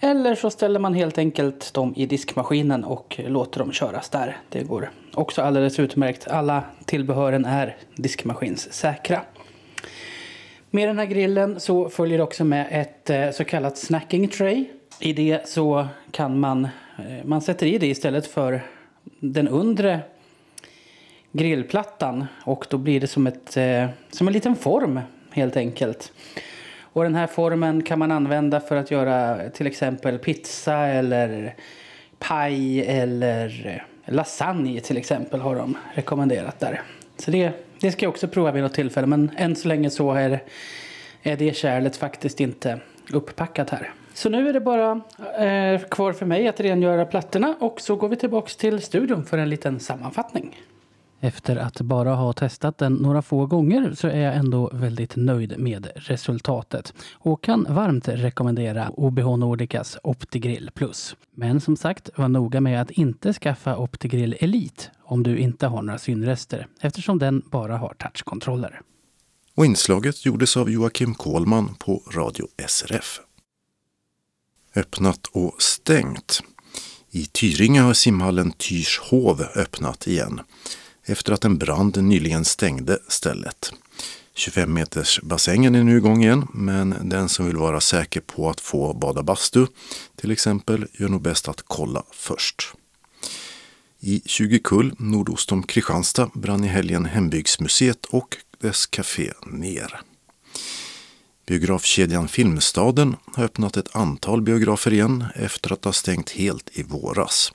Eller så ställer man helt enkelt dem i diskmaskinen och låter dem köras där. Det går också alldeles utmärkt. Alla tillbehören är diskmaskinssäkra. Med den här grillen så följer också med ett eh, så kallat snacking tray. I det så kan man, man sätter i det istället för den undre grillplattan och då blir det som, ett, eh, som en liten form helt enkelt. Och den här formen kan man använda för att göra till exempel pizza eller paj eller lasagne till exempel har de rekommenderat där. Så det, det ska jag också prova vid något tillfälle men än så länge så är, är det kärlet faktiskt inte upppackat här. Så nu är det bara eh, kvar för mig att rengöra plattorna och så går vi tillbaks till studion för en liten sammanfattning. Efter att bara ha testat den några få gånger så är jag ändå väldigt nöjd med resultatet och kan varmt rekommendera OBH Nordicas OptiGrill Plus. Men som sagt, var noga med att inte skaffa OptiGrill Elite om du inte har några synrester eftersom den bara har touchkontroller. Och inslaget gjordes av Joakim Kohlman på Radio SRF. Öppnat och stängt. I Tyringe har simhallen Tyrshov öppnat igen efter att en brand nyligen stängde stället. 25 meters bassängen är nu igång igen, men den som vill vara säker på att få bada bastu till exempel gör nog bäst att kolla först. I 20 kull nordost om Kristianstad brann i helgen Hembygdsmuseet och dess café ner. Biografkedjan Filmstaden har öppnat ett antal biografer igen efter att ha stängt helt i våras.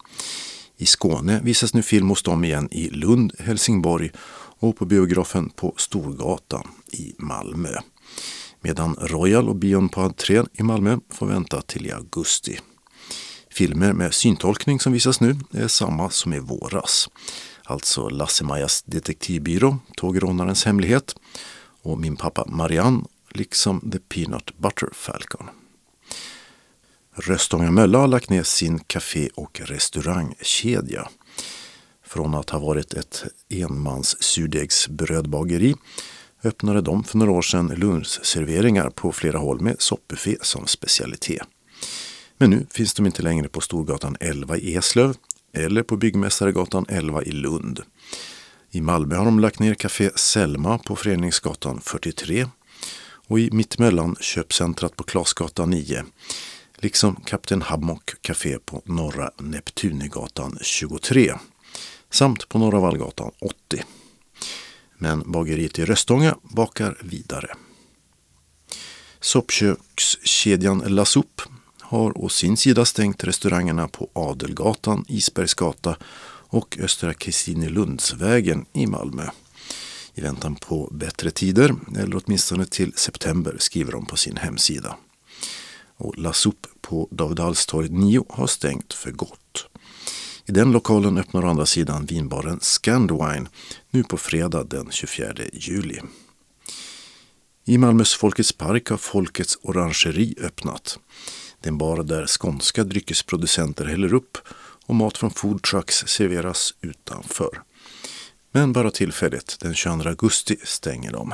I Skåne visas nu film hos dem igen i Lund, Helsingborg och på biografen på Storgatan i Malmö. Medan Royal och bion på entrén i Malmö får vänta till i augusti. Filmer med syntolkning som visas nu är samma som i våras. Alltså Lasse-Majas detektivbyrå, Tågrånarens hemlighet och Min pappa Marianne liksom The Peanut Butter Falcon. Röstånga Mölla har lagt ner sin café och restaurangkedja. Från att ha varit ett enmans surdegsbrödbageri öppnade de för några år sedan lunchserveringar på flera håll med soppbuffé som specialitet. Men nu finns de inte längre på Storgatan 11 i Eslöv eller på Byggmästaregatan 11 i Lund. I Malmö har de lagt ner Café Selma på Föreningsgatan 43 och i mittemellan köpcentrat på Klasgatan 9 liksom Kapten Hammock Café på Norra Neptunegatan 23 samt på Norra Vallgatan 80. Men bageriet i Röstånga bakar vidare. Soppkökskedjan La Soup har å sin sida stängt restaurangerna på Adelgatan, Isbergsgata och Östra Kristinelundsvägen i Malmö. I väntan på bättre tider, eller åtminstone till september, skriver de på sin hemsida. Och La Soup på David 9 har stängt för gott. I den lokalen öppnar å andra sidan vinbaren Scandwine nu på fredag den 24 juli. I Malmös Folkets park har Folkets orangeri öppnat. Det är en bar där skånska dryckesproducenter häller upp och mat från foodtrucks serveras utanför. Men bara tillfälligt, den 22 augusti stänger de.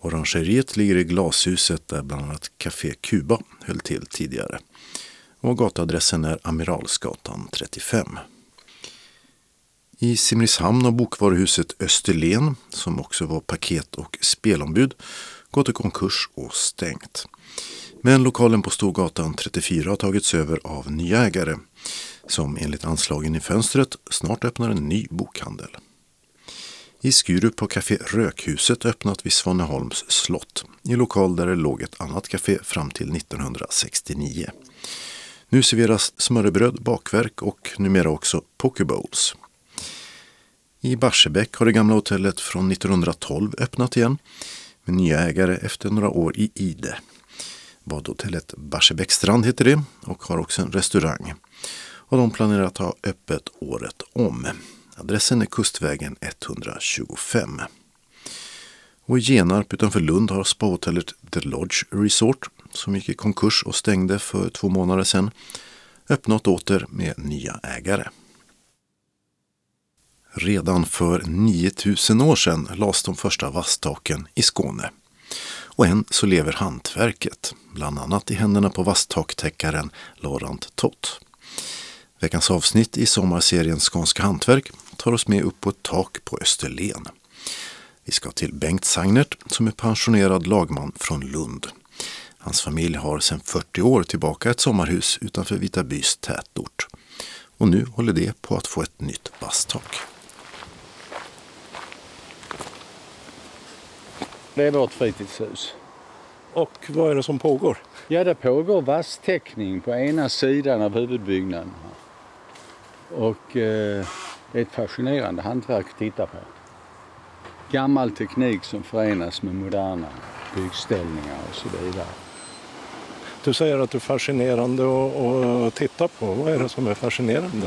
Orangeriet ligger i glashuset där bland annat Café Kuba höll till tidigare. Och gatuadressen är Amiralsgatan 35. I Simrishamn har bokvaruhuset Österlen, som också var paket och spelombud, gått i konkurs och stängt. Men lokalen på Storgatan 34 har tagits över av nya ägare som enligt anslagen i fönstret snart öppnar en ny bokhandel. I Skurup har Café Rökhuset öppnat vid Svaneholms slott, i lokal där det låg ett annat café fram till 1969. Nu serveras smörrebröd, bakverk och numera också pokebowls. I Barsebäck har det gamla hotellet från 1912 öppnat igen med nya ägare efter några år i Ide. Badhotellet Barsebäcksstrand heter det och har också en restaurang. Och de planerar att ha öppet året om. Adressen är Kustvägen 125. Och i Genarp utanför Lund har spahotellet The Lodge Resort, som gick i konkurs och stängde för två månader sedan, öppnat åter med nya ägare. Redan för 9000 år sedan lades de första vasstaken i Skåne. Och än så lever hantverket, bland annat i händerna på vasstaktäckaren Laurent Tott. Veckans avsnitt i sommarserien Skånska hantverk tar oss med upp på ett tak på Österlen. Vi ska till Bengt Sagnert som är pensionerad lagman från Lund. Hans familj har sedan 40 år tillbaka ett sommarhus utanför Vitabys tätort. Och nu håller det på att få ett nytt basttak. Det är vårt fritidshus. Och vad är det som pågår? Ja, det pågår vasstäckning på ena sidan av huvudbyggnaden. Och eh, det är ett fascinerande hantverk att titta på. Gammal teknik som förenas med moderna byggställningar och så vidare. Du säger att det är fascinerande att, titta på. Vad är det som är fascinerande?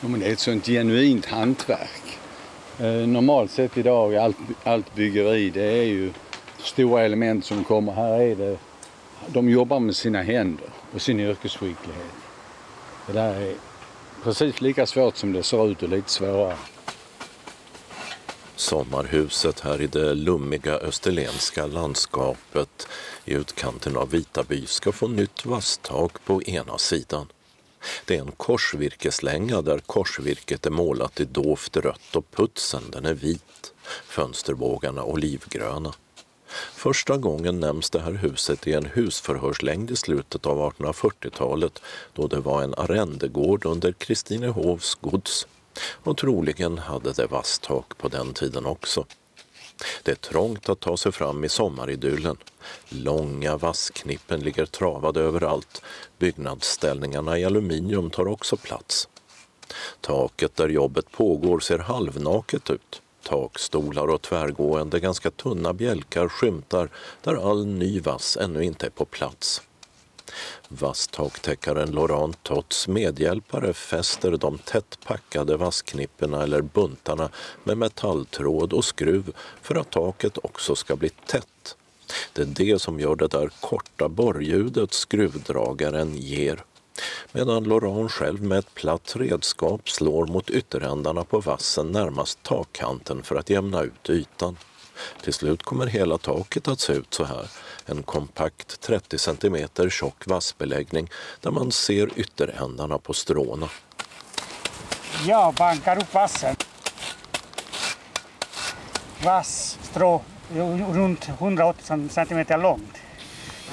Ja, men det är ett sånt genuint hantverk. Eh, normalt sett idag, allt, allt byggeri, det är ju stora element som kommer. Här är det, de jobbar med sina händer och sin yrkesskicklighet. Det där är precis lika svårt som det ser ut och lite svårare. Sommarhuset här i det lummiga österlenska landskapet i utkanten av Vitaby ska få nytt vasstak på ena sidan. Det är en korsvirkeslänga där korsvirket är målat i dovt rött och putsen den är vit, fönsterbågarna olivgröna. Första gången nämns det här huset i en husförhörslängd i slutet av 1840-talet då det var en arrendegård under Kristinehovs gods och troligen hade det vasstak på den tiden också. Det är trångt att ta sig fram i sommaridyllen. Långa vassknippen ligger travade överallt. Byggnadsställningarna i aluminium tar också plats. Taket där jobbet pågår ser halvnaket ut. Takstolar och tvärgående ganska tunna bjälkar skymtar där all ny vass ännu inte är på plats. Vasstaktäckaren Laurent Tots medhjälpare fäster de tätt packade vassknipporna eller buntarna med metalltråd och skruv för att taket också ska bli tätt. Det är det som gör det där korta borrljudet skruvdragaren ger. Medan Laurent själv med ett platt redskap slår mot ytterändarna på vassen närmast takkanten för att jämna ut ytan. Till slut kommer hela taket att se ut så här. En kompakt 30 cm tjock vassbeläggning där man ser ytterändarna på stråna. Jag bankar upp vassen. Vassstrå runt 180 cm långt.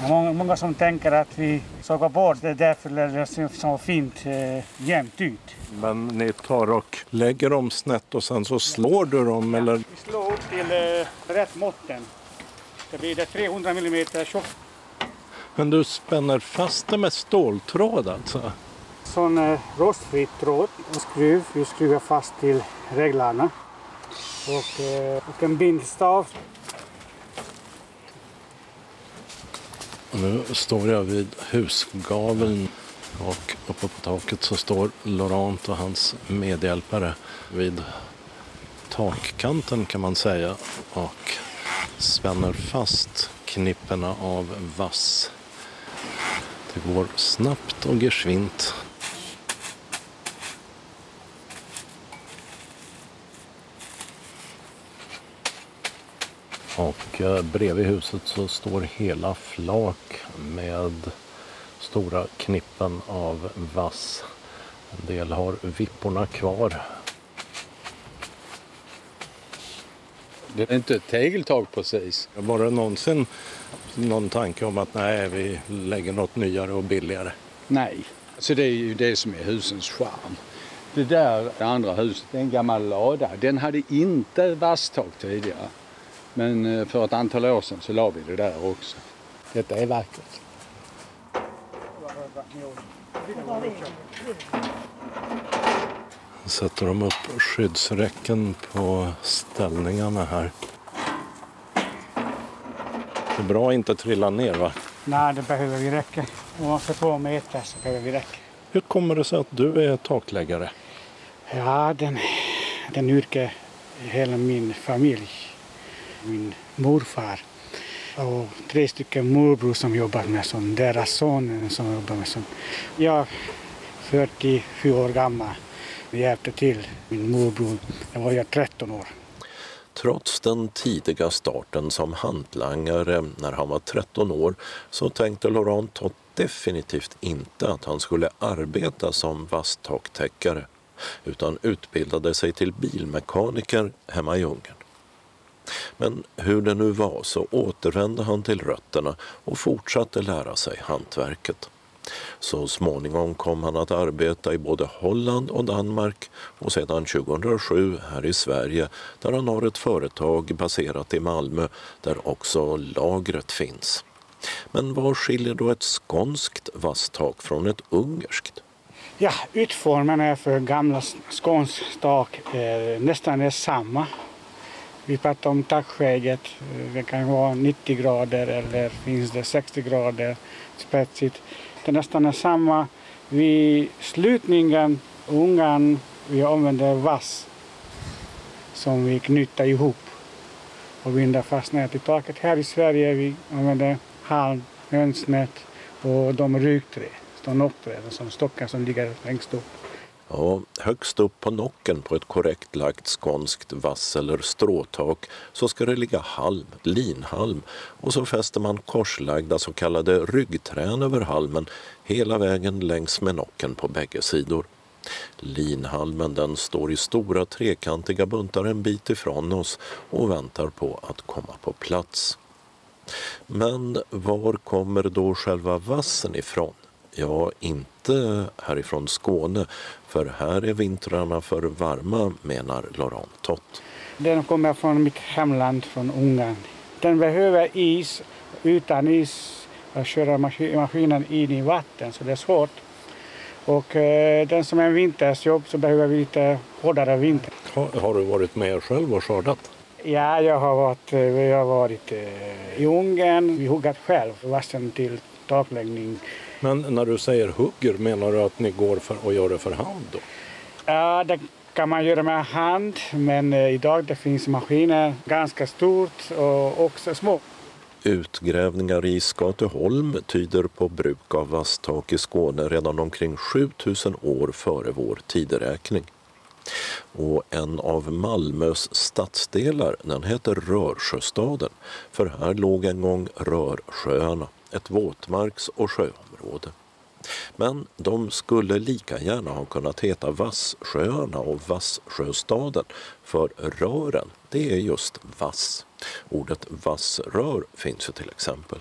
Många, många som tänker att vi sågar bort det därför det ser så fint eh, jämnt ut. Men ni tar och lägger dem snett och sen så slår du dem eller? Vi slår upp till eh, rätt måtten. Det blir det 300 mm tjockt. Men du spänner fast det med ståltråd alltså? Sån eh, rostfri tråd och skruv. Vi skruvar fast till reglarna. Och, eh, och en bindstav Nu står jag vid husgaveln och uppe på taket så står Laurent och hans medhjälpare vid takkanten kan man säga och spänner fast knipporna av vass. Det går snabbt och geschwint. Och eh, bredvid huset så står hela flak med stora knippen av vass. En del har vipporna kvar. Det är inte ett tegeltak precis. Var det någonsin någon tanke om att nej, vi lägger något nyare och billigare? Nej, så det är ju det som är husens charm. Det där det andra huset är en gammal lada. Den hade inte vasstak tidigare. Men eh, för ett antal år sedan så la vi det där också. Detta är vackert. Sätter de upp skyddsräcken på ställningarna här. Det är bra att inte trilla ner va? Nej, det behöver vi man får två meter så behöver vi räcka. Hur kommer det sig att du är takläggare? Ja, den, den yrke hela min familj. Min morfar och tre stycken morbror som jobbar med sånt. Deras son som jobbar med sånt. Jag 47 år gammal hjälpte till min morbror. Då var jag 13 år. Trots den tidiga starten som hantlangare när han var 13 år så tänkte Laurent Tott definitivt inte att han skulle arbeta som vasstaktäckare utan utbildade sig till bilmekaniker hemma i Ungern. Men hur det nu var så återvände han till rötterna och fortsatte lära sig hantverket. Så småningom kom han att arbeta i både Holland och Danmark och sedan 2007 här i Sverige där han har ett företag baserat i Malmö där också lagret finns. Men vad skiljer då ett skånskt vasstak från ett ungerskt? Ja, utformningen för gamla skånskt tak är nästan är samma. Vi pratar om takskägget. Eh, det kan vara 90 grader eller finns det 60 grader spetsigt. Det är nästan samma. Vid slutningen, ungan, vi använder vass som vi knyter ihop och binder fast ner till taket. Här i Sverige vi använder halm, hönsnät och de rykträ, stånockträden som stockar som ligger längst upp. Ja, högst upp på nocken på ett korrekt lagt skånskt vass eller stråtak så ska det ligga halm, linhalm och så fäster man korslagda så kallade ryggträn över halmen hela vägen längs med nocken på bägge sidor. Linhalmen den står i stora trekantiga buntar en bit ifrån oss och väntar på att komma på plats. Men var kommer då själva vassen ifrån? Ja, inte härifrån Skåne, för här är vintrarna för varma, menar Laurent Tott. Den kommer från mitt hemland, från Ungern. Den behöver is. Utan is att köra maskinen in i vatten, så det är svårt. Och eh, den som är en vintersjobb så behöver vi lite hårdare vinter. Har, har du varit med själv och skördat? Ja, jag har varit, vi har varit eh, i Ungern. Vi huggat själv vassen till takläggning. Men när du säger hugger, menar du att ni går för att göra det för hand då? Ja, det kan man göra med hand, men eh, idag det finns maskiner ganska stort och också små. Utgrävningar i Skateholm tyder på bruk av vasstak i Skåne redan omkring 7000 år före vår tideräkning. Och en av Malmös stadsdelar den heter Rörsjöstaden för här låg en gång Rörsjöarna, ett våtmarks och sjöområde. Men de skulle lika gärna ha kunnat heta Vassjöarna och Vassjöstaden för rören, det är just vass. Ordet vassrör finns ju till exempel.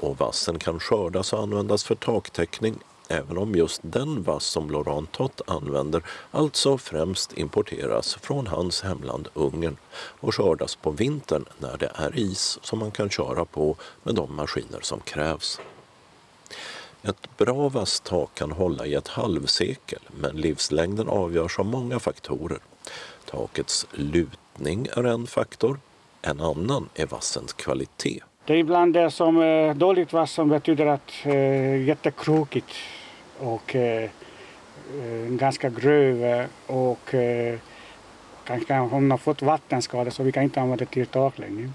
Och vassen kan skördas och användas för taktäckning även om just den vass som Laurent Tott använder alltså främst importeras från hans hemland Ungern och skördas på vintern när det är is som man kan köra på med de maskiner som krävs. Ett bra vasstak kan hålla i ett halvsekel men livslängden avgörs av många faktorer. Takets lutning är en faktor, en annan är vassens kvalitet. Det är ibland det som eh, dåligt vass som betyder att eh, jättekrokigt och eh, eh ganska gröv och eh, kanske om har fått vattenskada så vi kan inte använda det till takläggning.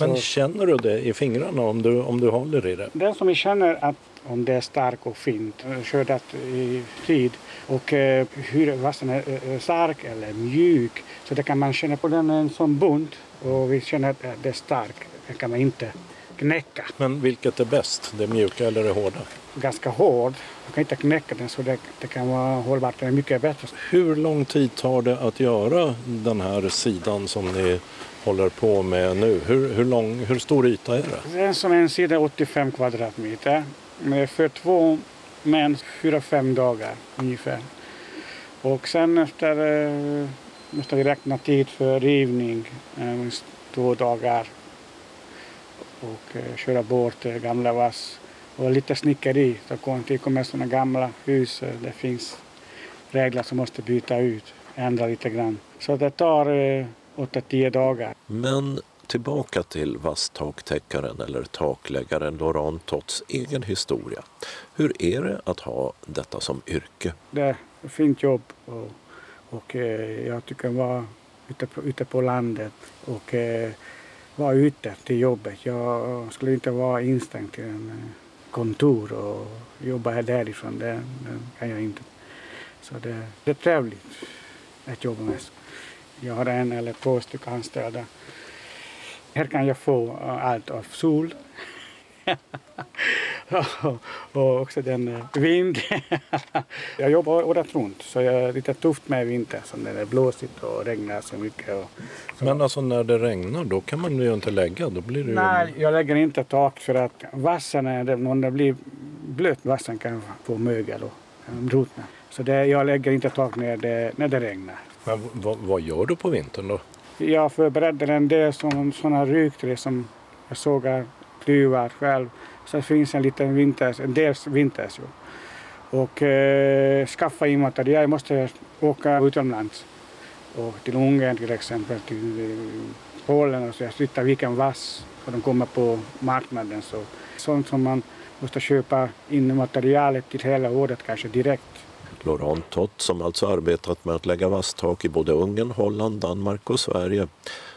Men så, känner du det i fingrarna om du, om du håller i det? Det som vi känner att om det är starkt och fint, eh, skördat i tid och eh, hur vassen är stark eller mjuk. Så det kan man känna på den en sån bunt och vi känner att det är starkt. Det kan man inte knäcka. Men vilket är bäst, det mjuka eller det hårda? Ganska hård. Man kan inte knäcka den så det, det kan vara hållbart. Den är mycket bättre. Hur lång tid tar det att göra den här sidan som ni håller på med nu? Hur, hur, lång, hur stor yta är det? Det är som en sida 85 kvadratmeter. För två män, fyra, fem dagar ungefär. Och sen efter eh, måste vi räkna tid för rivning, eh, två dagar. Och eh, köra bort eh, gamla vass och lite snickeri. Så det kommer sådana gamla hus, eh, det finns regler som måste byta ut, ändra lite grann. Så det tar eh, 8-10 dagar. Men tillbaka till vasstaktäckaren eller takläggaren Laurent Tots egen historia. Hur är det att ha detta som yrke? Det är ett fint jobb och, och jag tycker vara ute på, ute på landet och vara ute till jobbet. Jag skulle inte vara instängd till en eh, kontor och jobba därifrån. Det, det kan jag inte. Så det, det är trevligt att jobba med. Jag har en eller två stycken anställda. Här kan jag få eh, allt av sol och också den eh, vind. jag jobbar året runt så jag är lite tufft med vintern så när det är blåsigt och regnar så mycket. Och, så. Men alltså när det regnar då kan man ju inte lägga. Då blir det Nej, jag lägger inte tak för att vassen, om det blir blöt vassen kan få mögel och ruttna. Så det, jag lägger inte tak när det, när det regnar. Men vad, gör du på vintern då? Jag förbereder en del sådana rykträ som jag sågar, klyvar själv. Så det finns en liten vinters, en del vintersjobb. Och eh, skaffa in material. Jag måste åka utomlands. Och till Ungern till exempel, till eh, Polen och så. Jag flyttar vilken vass och de kommer på marknaden. Så sånt som man måste köpa in materialet till hela året kanske direkt. Laurent Tott som alltså arbetat med att lägga vasstak i både Ungern, Holland, Danmark och Sverige.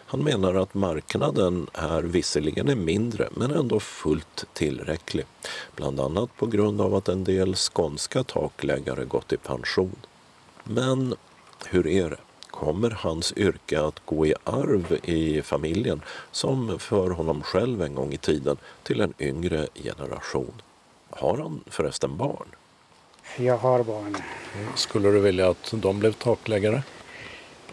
Han menar att marknaden här visserligen är mindre men ändå fullt tillräcklig. Bland annat på grund av att en del skånska takläggare gått i pension. Men hur är det? Kommer hans yrke att gå i arv i familjen som för honom själv en gång i tiden till en yngre generation? Har han förresten barn? Jag har barn. Skulle du vilja att de blev takläggare?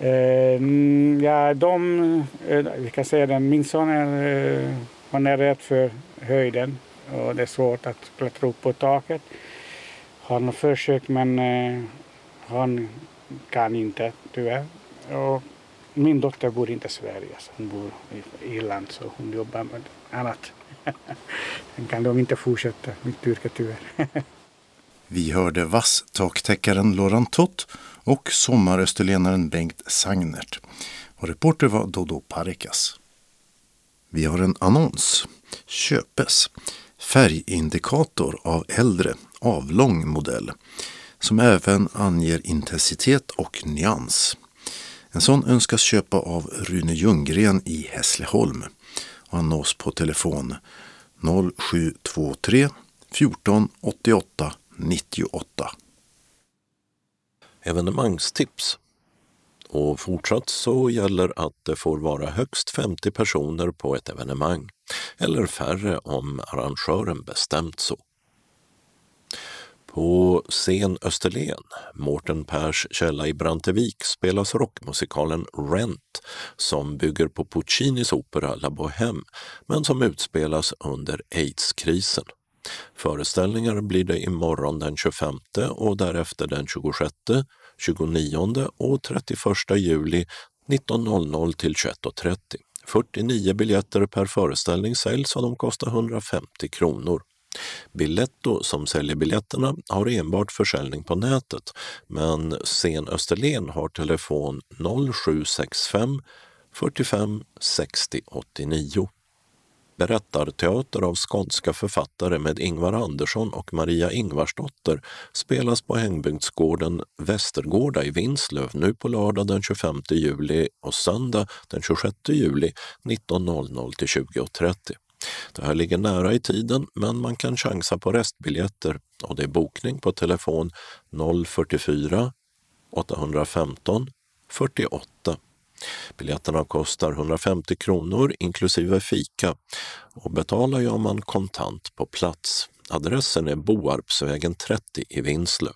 Eh, mm, ja, de, eh, vi kan säga den, min son är, eh, han är rädd för höjden och det är svårt att klättra upp på taket. Han har försökt men eh, han kan inte tyvärr. Och min dotter bor inte i Sverige, så hon bor i Irland så hon jobbar med annat. Sen kan de inte fortsätta mitt yrke tyvärr. Vi hörde vasstaktäckaren Laurent Tott och sommarösterlenaren Bengt Sagnert. Och reporter var Dodo Parikas. Vi har en annons. Köpes. Färgindikator av äldre, avlång modell som även anger intensitet och nyans. En sån önskas köpa av Rune Ljunggren i Hässleholm. Och han nås på telefon 0723 14 88 98. Evenemangstips. Och fortsatt så gäller att det får vara högst 50 personer på ett evenemang, eller färre om arrangören bestämt så. På scen Österlen, Mårten Pers källa i Brantevik, spelas rockmusikalen Rent som bygger på Puccinis opera La Bohème men som utspelas under aidskrisen. Föreställningar blir det imorgon den 25 och därefter den 26, 29 och 31 juli 19.00 till 21.30. 49 biljetter per föreställning säljs och de kostar 150 kronor. Biletto som säljer biljetterna har enbart försäljning på nätet men Scen Österlen har telefon 0765 45 60 89 berättarteater av skånska författare med Ingvar Andersson och Maria Ingvarsdotter spelas på Hängbygdsgården Västergårda i Vinslöv nu på lördag den 25 juli och söndag den 26 juli 19.00 till 20.30. Det här ligger nära i tiden men man kan chansa på restbiljetter och det är bokning på telefon 044 815 48 Biljetterna kostar 150 kronor inklusive fika och betalar gör man kontant på plats. Adressen är Boarpsvägen 30 i Vinslöv.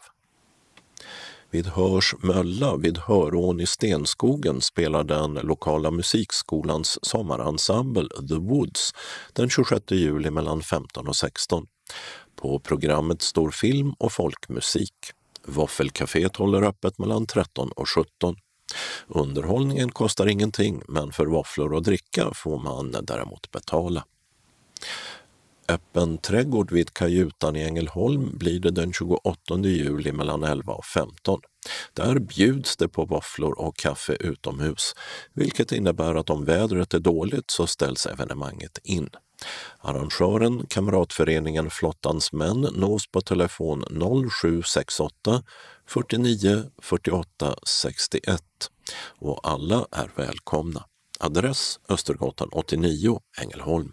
Vid Hörs Mölla vid Hörån i Stenskogen spelar den lokala musikskolans sommarensemble The Woods den 26 juli mellan 15 och 16. På programmet står film och folkmusik. Våffelcaféet håller öppet mellan 13 och 17. Underhållningen kostar ingenting men för våfflor och dricka får man däremot betala. Öppen trädgård vid Kajutan i Ängelholm blir det den 28 juli mellan 11 och 15. Där bjuds det på våfflor och kaffe utomhus, vilket innebär att om vädret är dåligt så ställs evenemanget in. Arrangören, Kamratföreningen Flottans män, nås på telefon 0768 49 48 61 och alla är välkomna. Adress Östergatan 89, Ängelholm.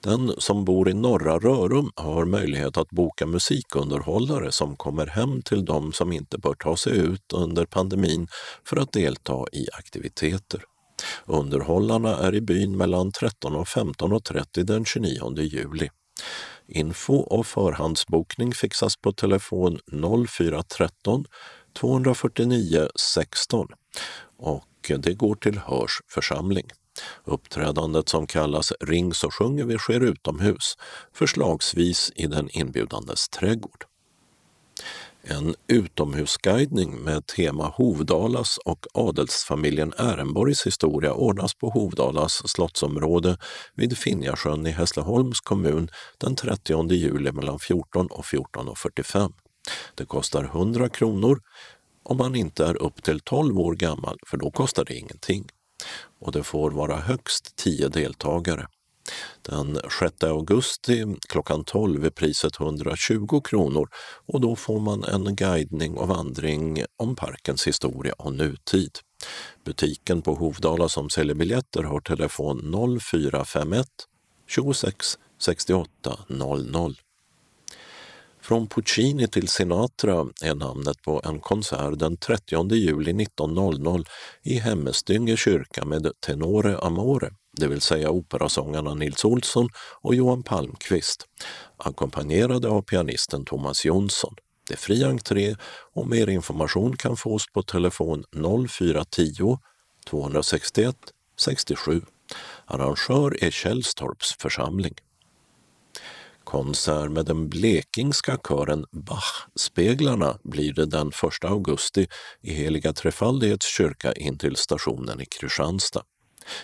Den som bor i norra Rörum har möjlighet att boka musikunderhållare som kommer hem till de som inte bör ta sig ut under pandemin för att delta i aktiviteter. Underhållarna är i byn mellan 13 och 15.30 den 29 juli. Info och förhandsbokning fixas på telefon 0413 249 16 och det går till Hörs församling. Uppträdandet som kallas Ring så sjunger vi sker utomhus, förslagsvis i den inbjudandes trädgård. En utomhusguidning med tema Hovdalas och adelsfamiljen Ehrenborgs historia ordnas på Hovdalas slottsområde vid Finjasjön i Hässleholms kommun den 30 juli mellan 14 och 14.45. Det kostar 100 kronor om man inte är upp till 12 år gammal, för då kostar det ingenting. Och det får vara högst 10 deltagare. Den 6 augusti klockan 12 är priset 120 kronor och då får man en guidning och vandring om parkens historia och nutid. Butiken på Hovdala som säljer biljetter har telefon 0451 26 68 00. Från Puccini till Sinatra är namnet på en konsert den 30 juli 19.00 i Hemmestynge kyrka med Tenore Amore, det vill säga operasångarna Nils Olsson och Johan Palmqvist, ackompanjerade av pianisten Thomas Jonsson. Det är fri entré och mer information kan fås på telefon 0410 261 67. Arrangör är Källstorps församling konsert med den blekingska kören Bach-speglarna blir det den 1 augusti i Heliga Trefaldighets kyrka intill stationen i Kristianstad.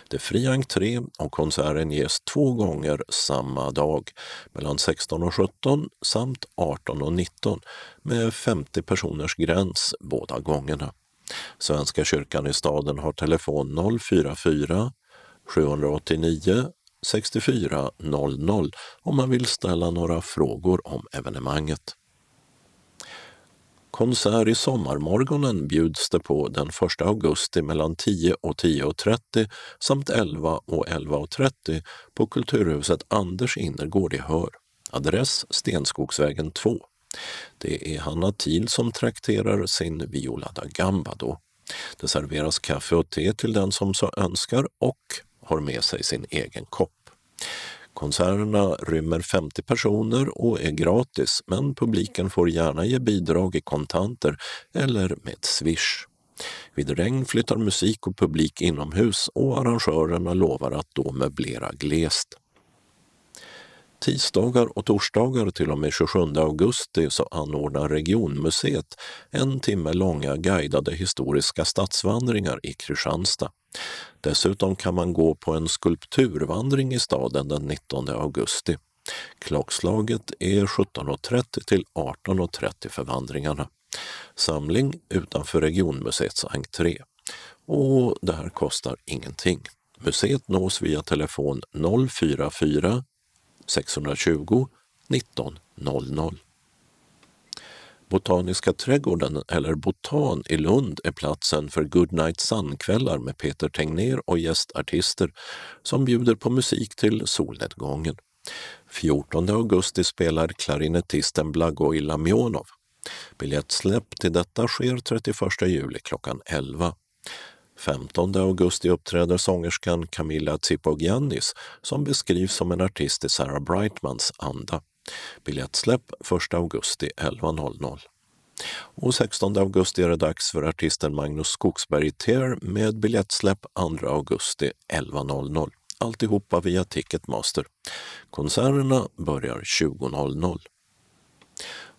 Det är fri entré och konserten ges två gånger samma dag, mellan 16 och 17 samt 18 och 19 med 50 personers gräns båda gångerna. Svenska kyrkan i staden har telefon 044 789 6400 om man vill ställa några frågor om evenemanget. Konsert i sommarmorgonen bjuds det på den 1 augusti mellan 10 och 10.30 samt 11 och 11.30 på Kulturhuset Anders innergård i Hör. Adress Stenskogsvägen 2. Det är Hanna Thiel som trakterar sin Viola da Gamba då. Det serveras kaffe och te till den som så önskar och har med sig sin egen kopp. Konserterna rymmer 50 personer och är gratis men publiken får gärna ge bidrag i kontanter eller med Swish. Vid regn flyttar musik och publik inomhus och arrangörerna lovar att då möblera glest. Tisdagar och torsdagar till och med 27 augusti så anordnar Regionmuseet en timme långa guidade historiska stadsvandringar i Kristianstad. Dessutom kan man gå på en skulpturvandring i staden den 19 augusti. Klockslaget är 17.30 till 18.30 för vandringarna. Samling utanför regionmuseets entré. Och det här kostar ingenting. Museet nås via telefon 044 620-1900. Botaniska trädgården, eller Botan i Lund, är platsen för Goodnight Sun-kvällar med Peter Tegnér och gästartister som bjuder på musik till solnedgången. 14 augusti spelar klarinettisten Blagoj Lamjonov. Biljettsläpp till detta sker 31 juli klockan 11. 15 augusti uppträder sångerskan Camilla Tsipogiannis som beskrivs som en artist i Sarah Brightmans anda. Biljettsläpp 1 augusti 11.00. Och 16 augusti är det dags för artisten Magnus Skogsberg Ter med biljettsläpp 2 augusti 11.00. Alltihopa via Ticketmaster. Konserterna börjar 20.00.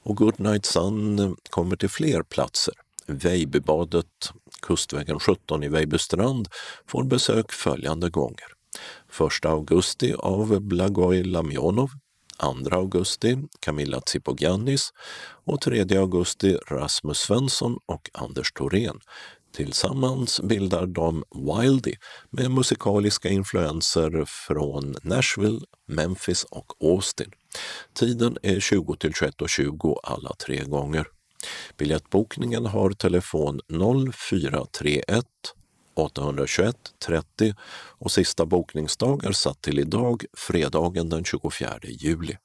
Och Goodnight Sun kommer till fler platser. Vejbybadet, Kustvägen 17 i Vejbystrand får besök följande gånger. 1 augusti av Blagoj Lamjonov, 2 augusti Camilla Tsipogiannis och 3 augusti Rasmus Svensson och Anders Thorén. Tillsammans bildar de Wildy med musikaliska influenser från Nashville, Memphis och Austin. Tiden är 20 till 21.20 alla tre gånger. Biljettbokningen har telefon 0431 821 30 och sista bokningsdag är satt till idag, fredagen den 24 juli.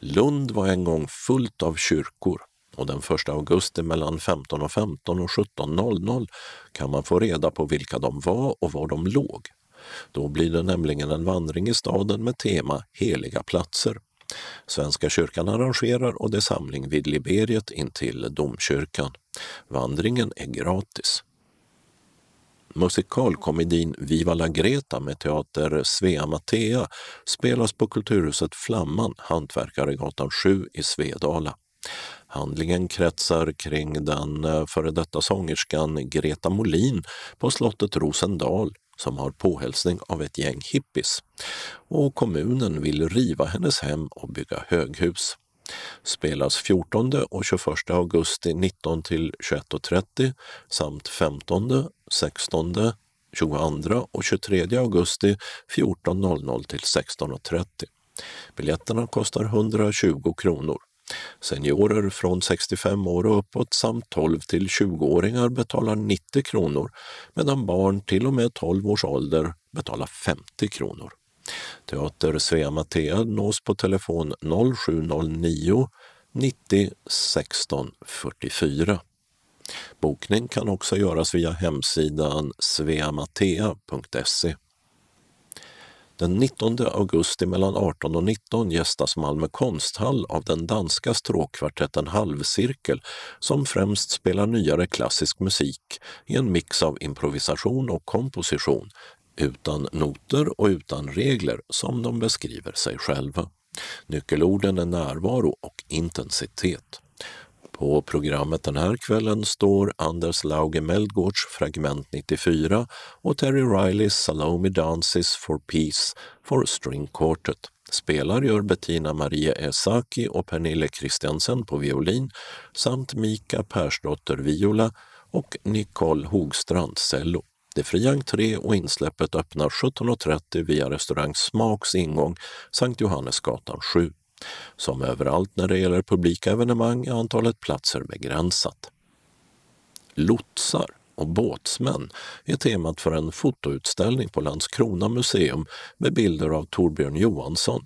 Lund var en gång fullt av kyrkor och den 1 augusti mellan 15.15 och 17.00 kan man få reda på vilka de var och var de låg. Då blir det nämligen en vandring i staden med tema Heliga platser. Svenska kyrkan arrangerar och det är samling vid Liberiet intill domkyrkan. Vandringen är gratis. Musikalkomedin Viva la Greta med teater Svea Mattea spelas på Kulturhuset Flamman, Hantverkaregatan 7 i Svedala. Handlingen kretsar kring den eh, före detta sångerskan Greta Molin på slottet Rosendal som har påhälsning av ett gäng hippies. Och kommunen vill riva hennes hem och bygga höghus. Spelas 14 och 21 augusti 19 till 21.30 samt 15, 16, 22 och 23 augusti 14.00 till 16.30. Biljetterna kostar 120 kronor. Seniorer från 65 år och uppåt samt 12 till 20-åringar betalar 90 kronor medan barn till och med 12 års ålder betalar 50 kronor. Teater Svea Mattea nås på telefon 0709 90 16 44. Bokning kan också göras via hemsidan sveamatea.se. Den 19 augusti mellan 18 och 19 gästas Malmö konsthall av den danska stråkkvartetten Halvcirkel som främst spelar nyare klassisk musik i en mix av improvisation och komposition utan noter och utan regler som de beskriver sig själva. Nyckelorden är närvaro och intensitet. På programmet den här kvällen står Anders Lauge Meldgårds Fragment 94 och Terry Rileys Salome Dances for Peace for String Quartet. Spelar gör Bettina Maria Esaki och Pernille Christiansen på violin samt Mika Persdotter viola och Nicole Hogstrand cello. Det är fri entré och insläppet öppnar 17.30 via restaurang Smaks ingång Sankt Johannesgatan 7. Som överallt när det gäller publika evenemang är antalet platser begränsat. Lotsar och båtsmän är temat för en fotoutställning på Landskrona museum med bilder av Torbjörn Johansson.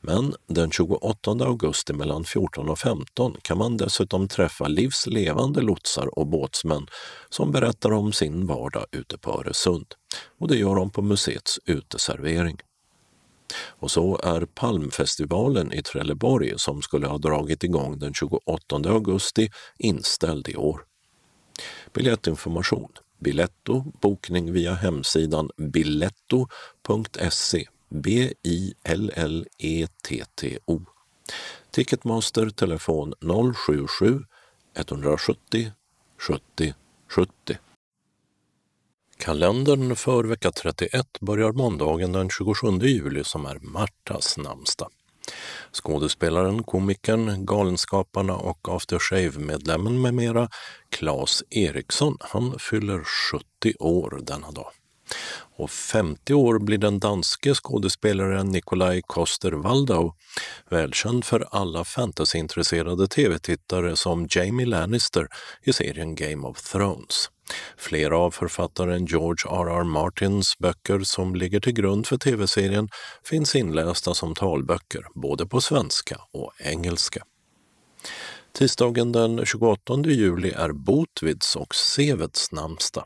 Men den 28 augusti mellan 14 och 15 kan man dessutom träffa livslevande lotsar och båtsmän som berättar om sin vardag ute på Öresund. Och det gör de på museets uteservering. Och så är Palmfestivalen i Trelleborg som skulle ha dragit igång den 28 augusti inställd i år. Biljettinformation Biletto, bokning via hemsidan biletto.se B-I-L-L-E-T-T-O. Ticketmaster telefon 077 170 70 70. Kalendern för vecka 31 börjar måndagen den 27 juli som är Martas namnsdag. Skådespelaren, komikern, Galenskaparna och After Shave-medlemmen med mera, Claes Eriksson, han fyller 70 år denna dag. Och 50 år blir den danske skådespelaren Nikolaj Coster-Waldau, välkänd för alla fantasyintresserade tv-tittare som Jamie Lannister i serien Game of Thrones. Flera av författaren George R.R. Martins böcker som ligger till grund för tv-serien finns inlästa som talböcker både på svenska och engelska. Tisdagen den 28 juli är Botvids och Sevets namnsdag.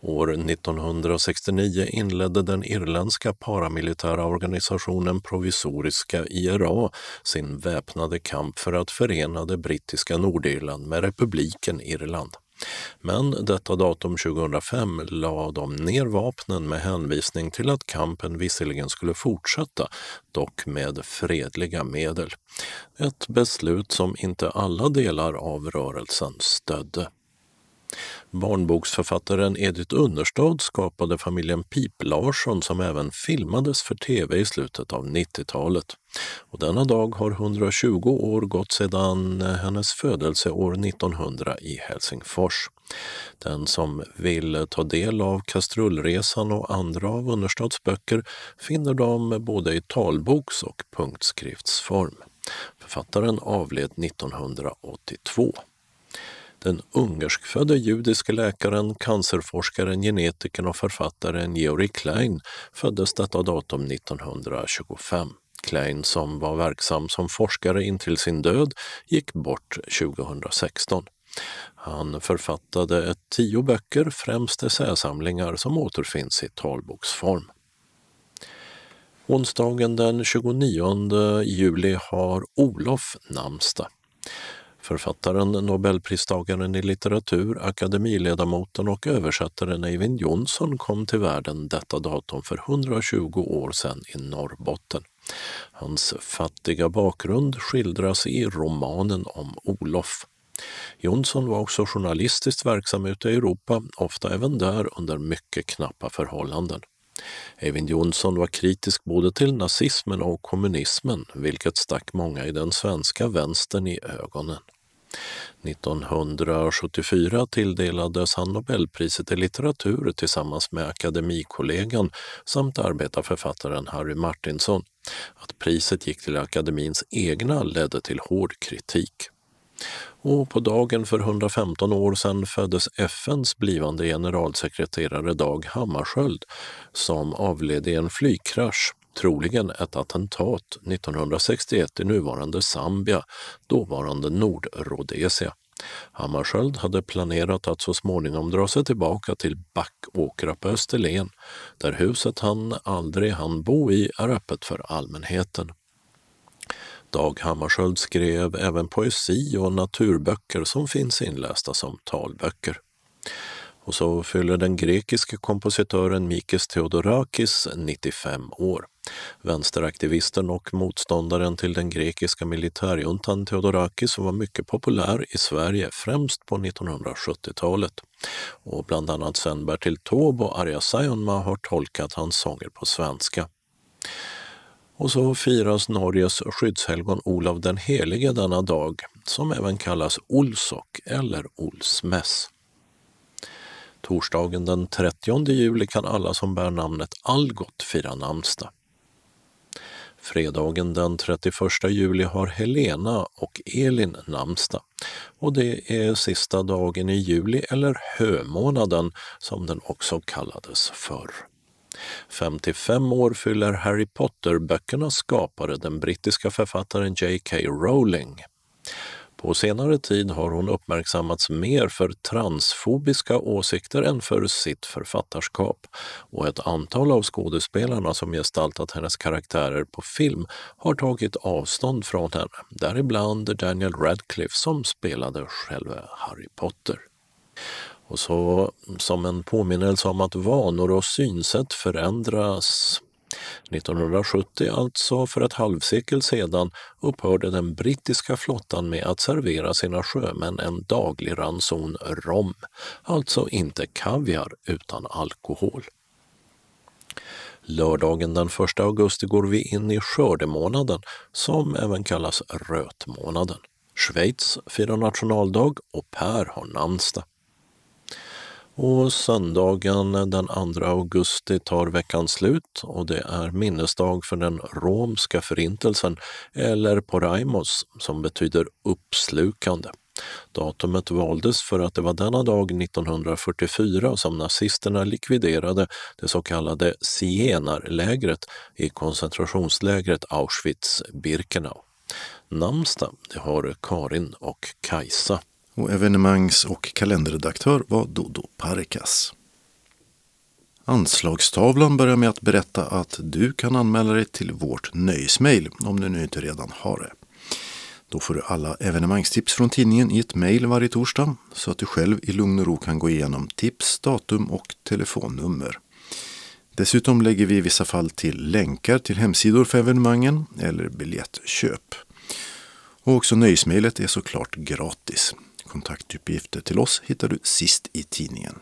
År 1969 inledde den irländska paramilitära organisationen Provisoriska IRA sin väpnade kamp för att förena det brittiska Nordirland med republiken Irland. Men detta datum 2005 la de ner vapnen med hänvisning till att kampen visserligen skulle fortsätta, dock med fredliga medel. Ett beslut som inte alla delar av rörelsen stödde. Barnboksförfattaren Edith Understad skapade familjen Pip-Larsson som även filmades för tv i slutet av 90-talet. Och denna dag har 120 år gått sedan eh, hennes födelse år 1900 i Helsingfors. Den som vill ta del av Kastrullresan och andra av Unnerstads böcker finner dem både i talboks och punktskriftsform. Författaren avled 1982. Den ungerskfödde judiske läkaren, cancerforskaren, genetikern och författaren Georg Klein föddes detta datum 1925. Klein, som var verksam som forskare intill sin död, gick bort 2016. Han författade tio böcker, främst essäsamlingar som återfinns i talboksform. Onsdagen den 29 juli har Olof namnsdag. Författaren, nobelpristagaren i litteratur, akademiledamoten och översättaren Eivind Johnson kom till världen detta datum för 120 år sedan i Norrbotten. Hans fattiga bakgrund skildras i romanen om Olof. Jonsson var också journalistiskt verksam ute i Europa, ofta även där under mycket knappa förhållanden. Eivind Johnson var kritisk både till nazismen och kommunismen, vilket stack många i den svenska vänstern i ögonen. 1974 tilldelades han Nobelpriset i litteratur tillsammans med akademikollegan samt arbetarförfattaren Harry Martinson. Att priset gick till akademins egna ledde till hård kritik. Och på dagen för 115 år sedan föddes FNs blivande generalsekreterare Dag Hammarskjöld som avled i en flygkrasch, troligen ett attentat 1961 i nuvarande Zambia, dåvarande Nordrhodesia. Hammarskjöld hade planerat att så småningom dra sig tillbaka till Backåkra på Österlen, där huset han aldrig hann bo i är öppet för allmänheten. Dag Hammarskjöld skrev även poesi och naturböcker som finns inlästa som talböcker. Och så fyller den grekiske kompositören Mikis Theodorakis 95 år. Vänsteraktivisten och motståndaren till den grekiska militärjuntan Theodorakis var mycket populär i Sverige, främst på 1970-talet. Och bland annat sen Bertil Taube och Arja Saijonmaa har tolkat hans sånger på svenska. Och så firas Norges skyddshelgon Olav den helige denna dag, som även kallas Olsok eller Olsmäss. Torsdagen den 30 juli kan alla som bär namnet Algot fira namnsdag. Fredagen den 31 juli har Helena och Elin namnsdag och det är sista dagen i juli eller hömånaden som den också kallades förr. 55 år fyller Harry Potter-böckernas skapare, den brittiska författaren J.K. Rowling. På senare tid har hon uppmärksammats mer för transfobiska åsikter än för sitt författarskap och ett antal av skådespelarna som gestaltat hennes karaktärer på film har tagit avstånd från henne, däribland Daniel Radcliffe som spelade själva Harry Potter. Och så som en påminnelse om att vanor och synsätt förändras 1970, alltså för ett halvsekel sedan, upphörde den brittiska flottan med att servera sina sjömän en daglig ranson rom, alltså inte kaviar utan alkohol. Lördagen den 1 augusti går vi in i skördemånaden som även kallas rötmånaden. Schweiz firar nationaldag och Per har namnsdag. Och söndagen den 2 augusti tar veckan slut och det är minnesdag för den romska förintelsen, eller Poraimos, som betyder uppslukande. Datumet valdes för att det var denna dag 1944 som nazisterna likviderade det så kallade zigenarlägret i koncentrationslägret Auschwitz-Birkenau. Namnsdag det har Karin och Kajsa och evenemangs och kalenderredaktör var Dodo Parikas. Anslagstavlan börjar med att berätta att du kan anmäla dig till vårt nöjesmail om du nu inte redan har det. Då får du alla evenemangstips från tidningen i ett mejl varje torsdag så att du själv i lugn och ro kan gå igenom tips, datum och telefonnummer. Dessutom lägger vi i vissa fall till länkar till hemsidor för evenemangen eller biljettköp. Och också nöjesmejlet är såklart gratis. Kontaktuppgifter till oss hittar du sist i tidningen.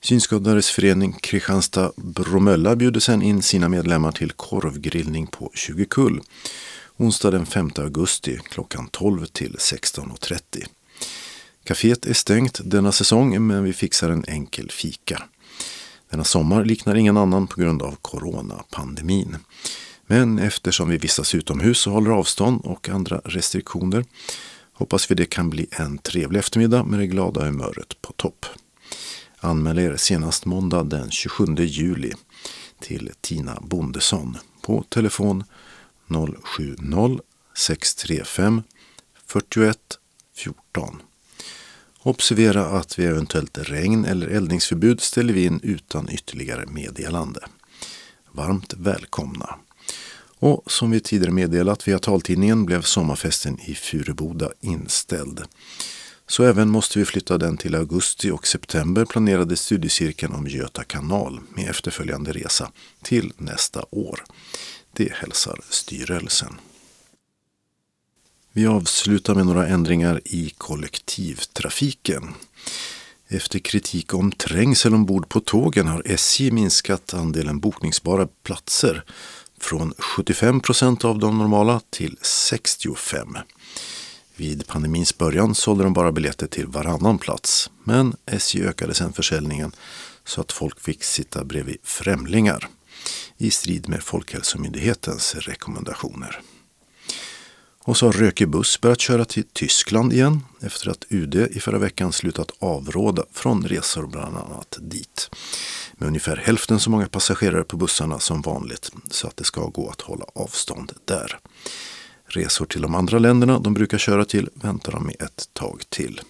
Synskadades förening Kristianstad-Bromölla bjuder sedan in sina medlemmar till korvgrillning på 20 kull onsdag den 5 augusti klockan 12 till 16.30. Caféet är stängt denna säsong men vi fixar en enkel fika. Denna sommar liknar ingen annan på grund av coronapandemin. Men eftersom vi vistas utomhus och håller avstånd och andra restriktioner Hoppas vi det kan bli en trevlig eftermiddag med det glada humöret på topp. Anmäl er senast måndag den 27 juli till Tina Bondesson på telefon 070-635 41 14. Observera att vid eventuellt regn eller eldningsförbud ställer vi in utan ytterligare meddelande. Varmt välkomna! Och som vi tidigare meddelat via taltidningen blev sommarfesten i Fureboda inställd. Så även måste vi flytta den till augusti och september planerade studiecirkeln om Göta kanal med efterföljande resa till nästa år. Det hälsar styrelsen. Vi avslutar med några ändringar i kollektivtrafiken. Efter kritik om trängsel ombord på tågen har SJ minskat andelen bokningsbara platser från 75 procent av de normala till 65. Vid pandemins början sålde de bara biljetter till varannan plats, men SJ ökade sedan försäljningen så att folk fick sitta bredvid främlingar i strid med Folkhälsomyndighetens rekommendationer. Och så har Röke buss börjat köra till Tyskland igen efter att UD i förra veckan slutat avråda från resor bland annat dit. Med ungefär hälften så många passagerare på bussarna som vanligt så att det ska gå att hålla avstånd där. Resor till de andra länderna de brukar köra till väntar de med ett tag till.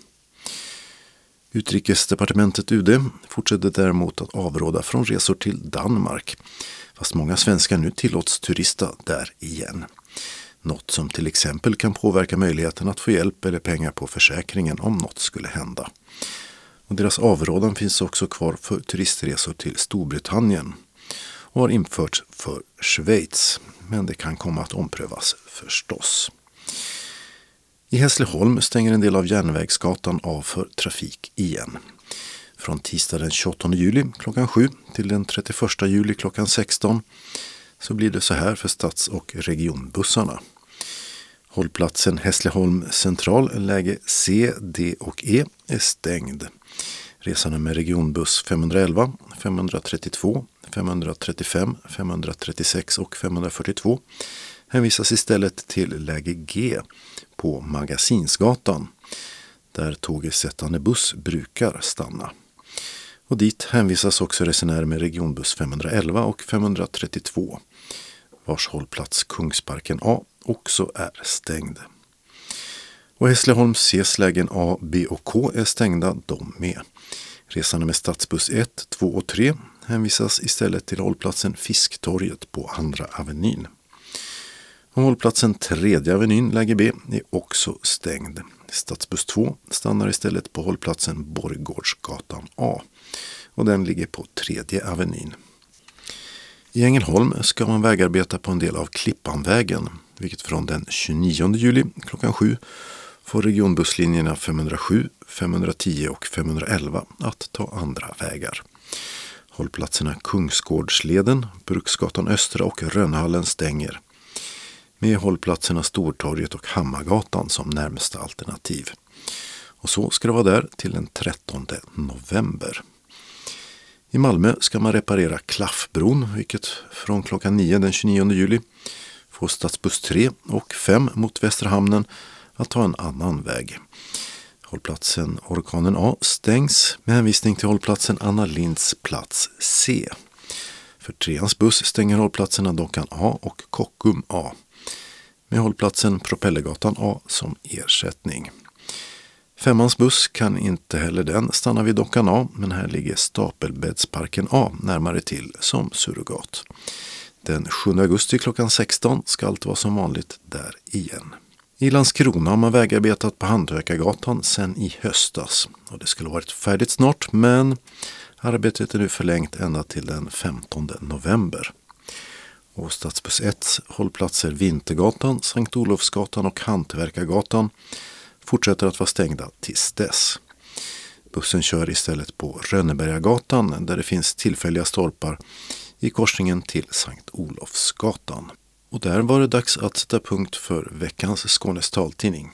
Utrikesdepartementet UD fortsätter däremot att avråda från resor till Danmark. Fast många svenskar nu tillåts turista där igen. Något som till exempel kan påverka möjligheten att få hjälp eller pengar på försäkringen om något skulle hända. Och deras avrådan finns också kvar för turistresor till Storbritannien och har införts för Schweiz. Men det kan komma att omprövas förstås. I Hässleholm stänger en del av Järnvägsgatan av för trafik igen. Från tisdag den 28 juli klockan 7 till den 31 juli klockan 16 så blir det så här för stads och regionbussarna. Hållplatsen Hässleholm central, läge C, D och E är stängd. Resande med regionbuss 511, 532, 535, 536 och 542 hänvisas istället till läge G på Magasinsgatan där tågersättande buss brukar stanna. Och dit hänvisas också resenärer med regionbuss 511 och 532 vars hållplats Kungsparken A också är stängd. Och Hässleholms Cs lägen A, B och K är stängda de med. Resande med stadsbuss 1, 2 och 3 hänvisas istället till hållplatsen Fisktorget på Andra Avenyn. Och hållplatsen Tredje Avenyn, läge B, är också stängd. Stadsbuss 2 stannar istället på hållplatsen Borggårdsgatan A och den ligger på Tredje Avenyn. I Ängelholm ska man vägarbeta på en del av Klippanvägen, vilket från den 29 juli klockan 7 får regionbusslinjerna 507, 510 och 511 att ta andra vägar. Hållplatserna Kungsgårdsleden, Bruksgatan Östra och Rönnhallen stänger. Med hållplatserna Stortorget och Hammargatan som närmsta alternativ. Och så ska det vara där till den 13 november. I Malmö ska man reparera Klaffbron, vilket från klockan 9 den 29 juli får stadsbuss 3 och 5 mot Västra hamnen att ta en annan väg. Hållplatsen Orkanen A stängs med hänvisning till hållplatsen Anna Linds plats C. För treans buss stänger hållplatserna Dockan A och Kockum A med hållplatsen Propellergatan A som ersättning. Femmans buss kan inte heller den stanna vid dockan A, men här ligger Stapelbäddsparken A närmare till som surrogat. Den 7 augusti klockan 16 ska allt vara som vanligt där igen. I Landskrona har man vägarbetat på Hantverkargatan sedan i höstas och det skulle varit färdigt snart men arbetet är nu förlängt ända till den 15 november. Och stadsbuss 1 hållplatser Vintergatan, Sankt Olofsgatan och Hantverkargatan fortsätter att vara stängda tills dess. Bussen kör istället på Rönnebergagatan där det finns tillfälliga stolpar i korsningen till Sankt Olofsgatan. Och där var det dags att sätta punkt för veckans Skånes taltidning.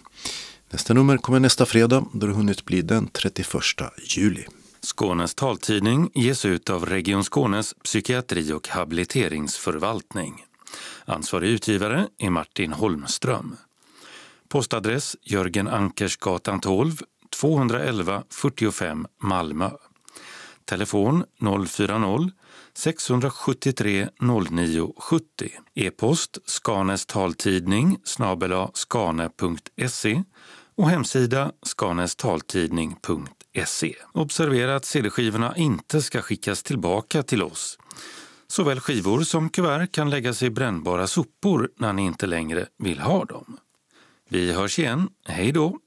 Nästa nummer kommer nästa fredag då det hunnit bli den 31 juli. Skånes taltidning ges ut av Region Skånes psykiatri och habiliteringsförvaltning. Ansvarig utgivare är Martin Holmström. Postadress Jörgen Ankersgatan 12, 211 45 Malmö. Telefon 040 673 09 70. E-post Skanes taltidning snabela skane.se och hemsida skanestaltidning.se. Observera att cd-skivorna inte ska skickas tillbaka till oss. Såväl skivor som kuvert kan läggas i brännbara sopor när ni inte längre vill ha dem. Vi hörs igen. Hej då!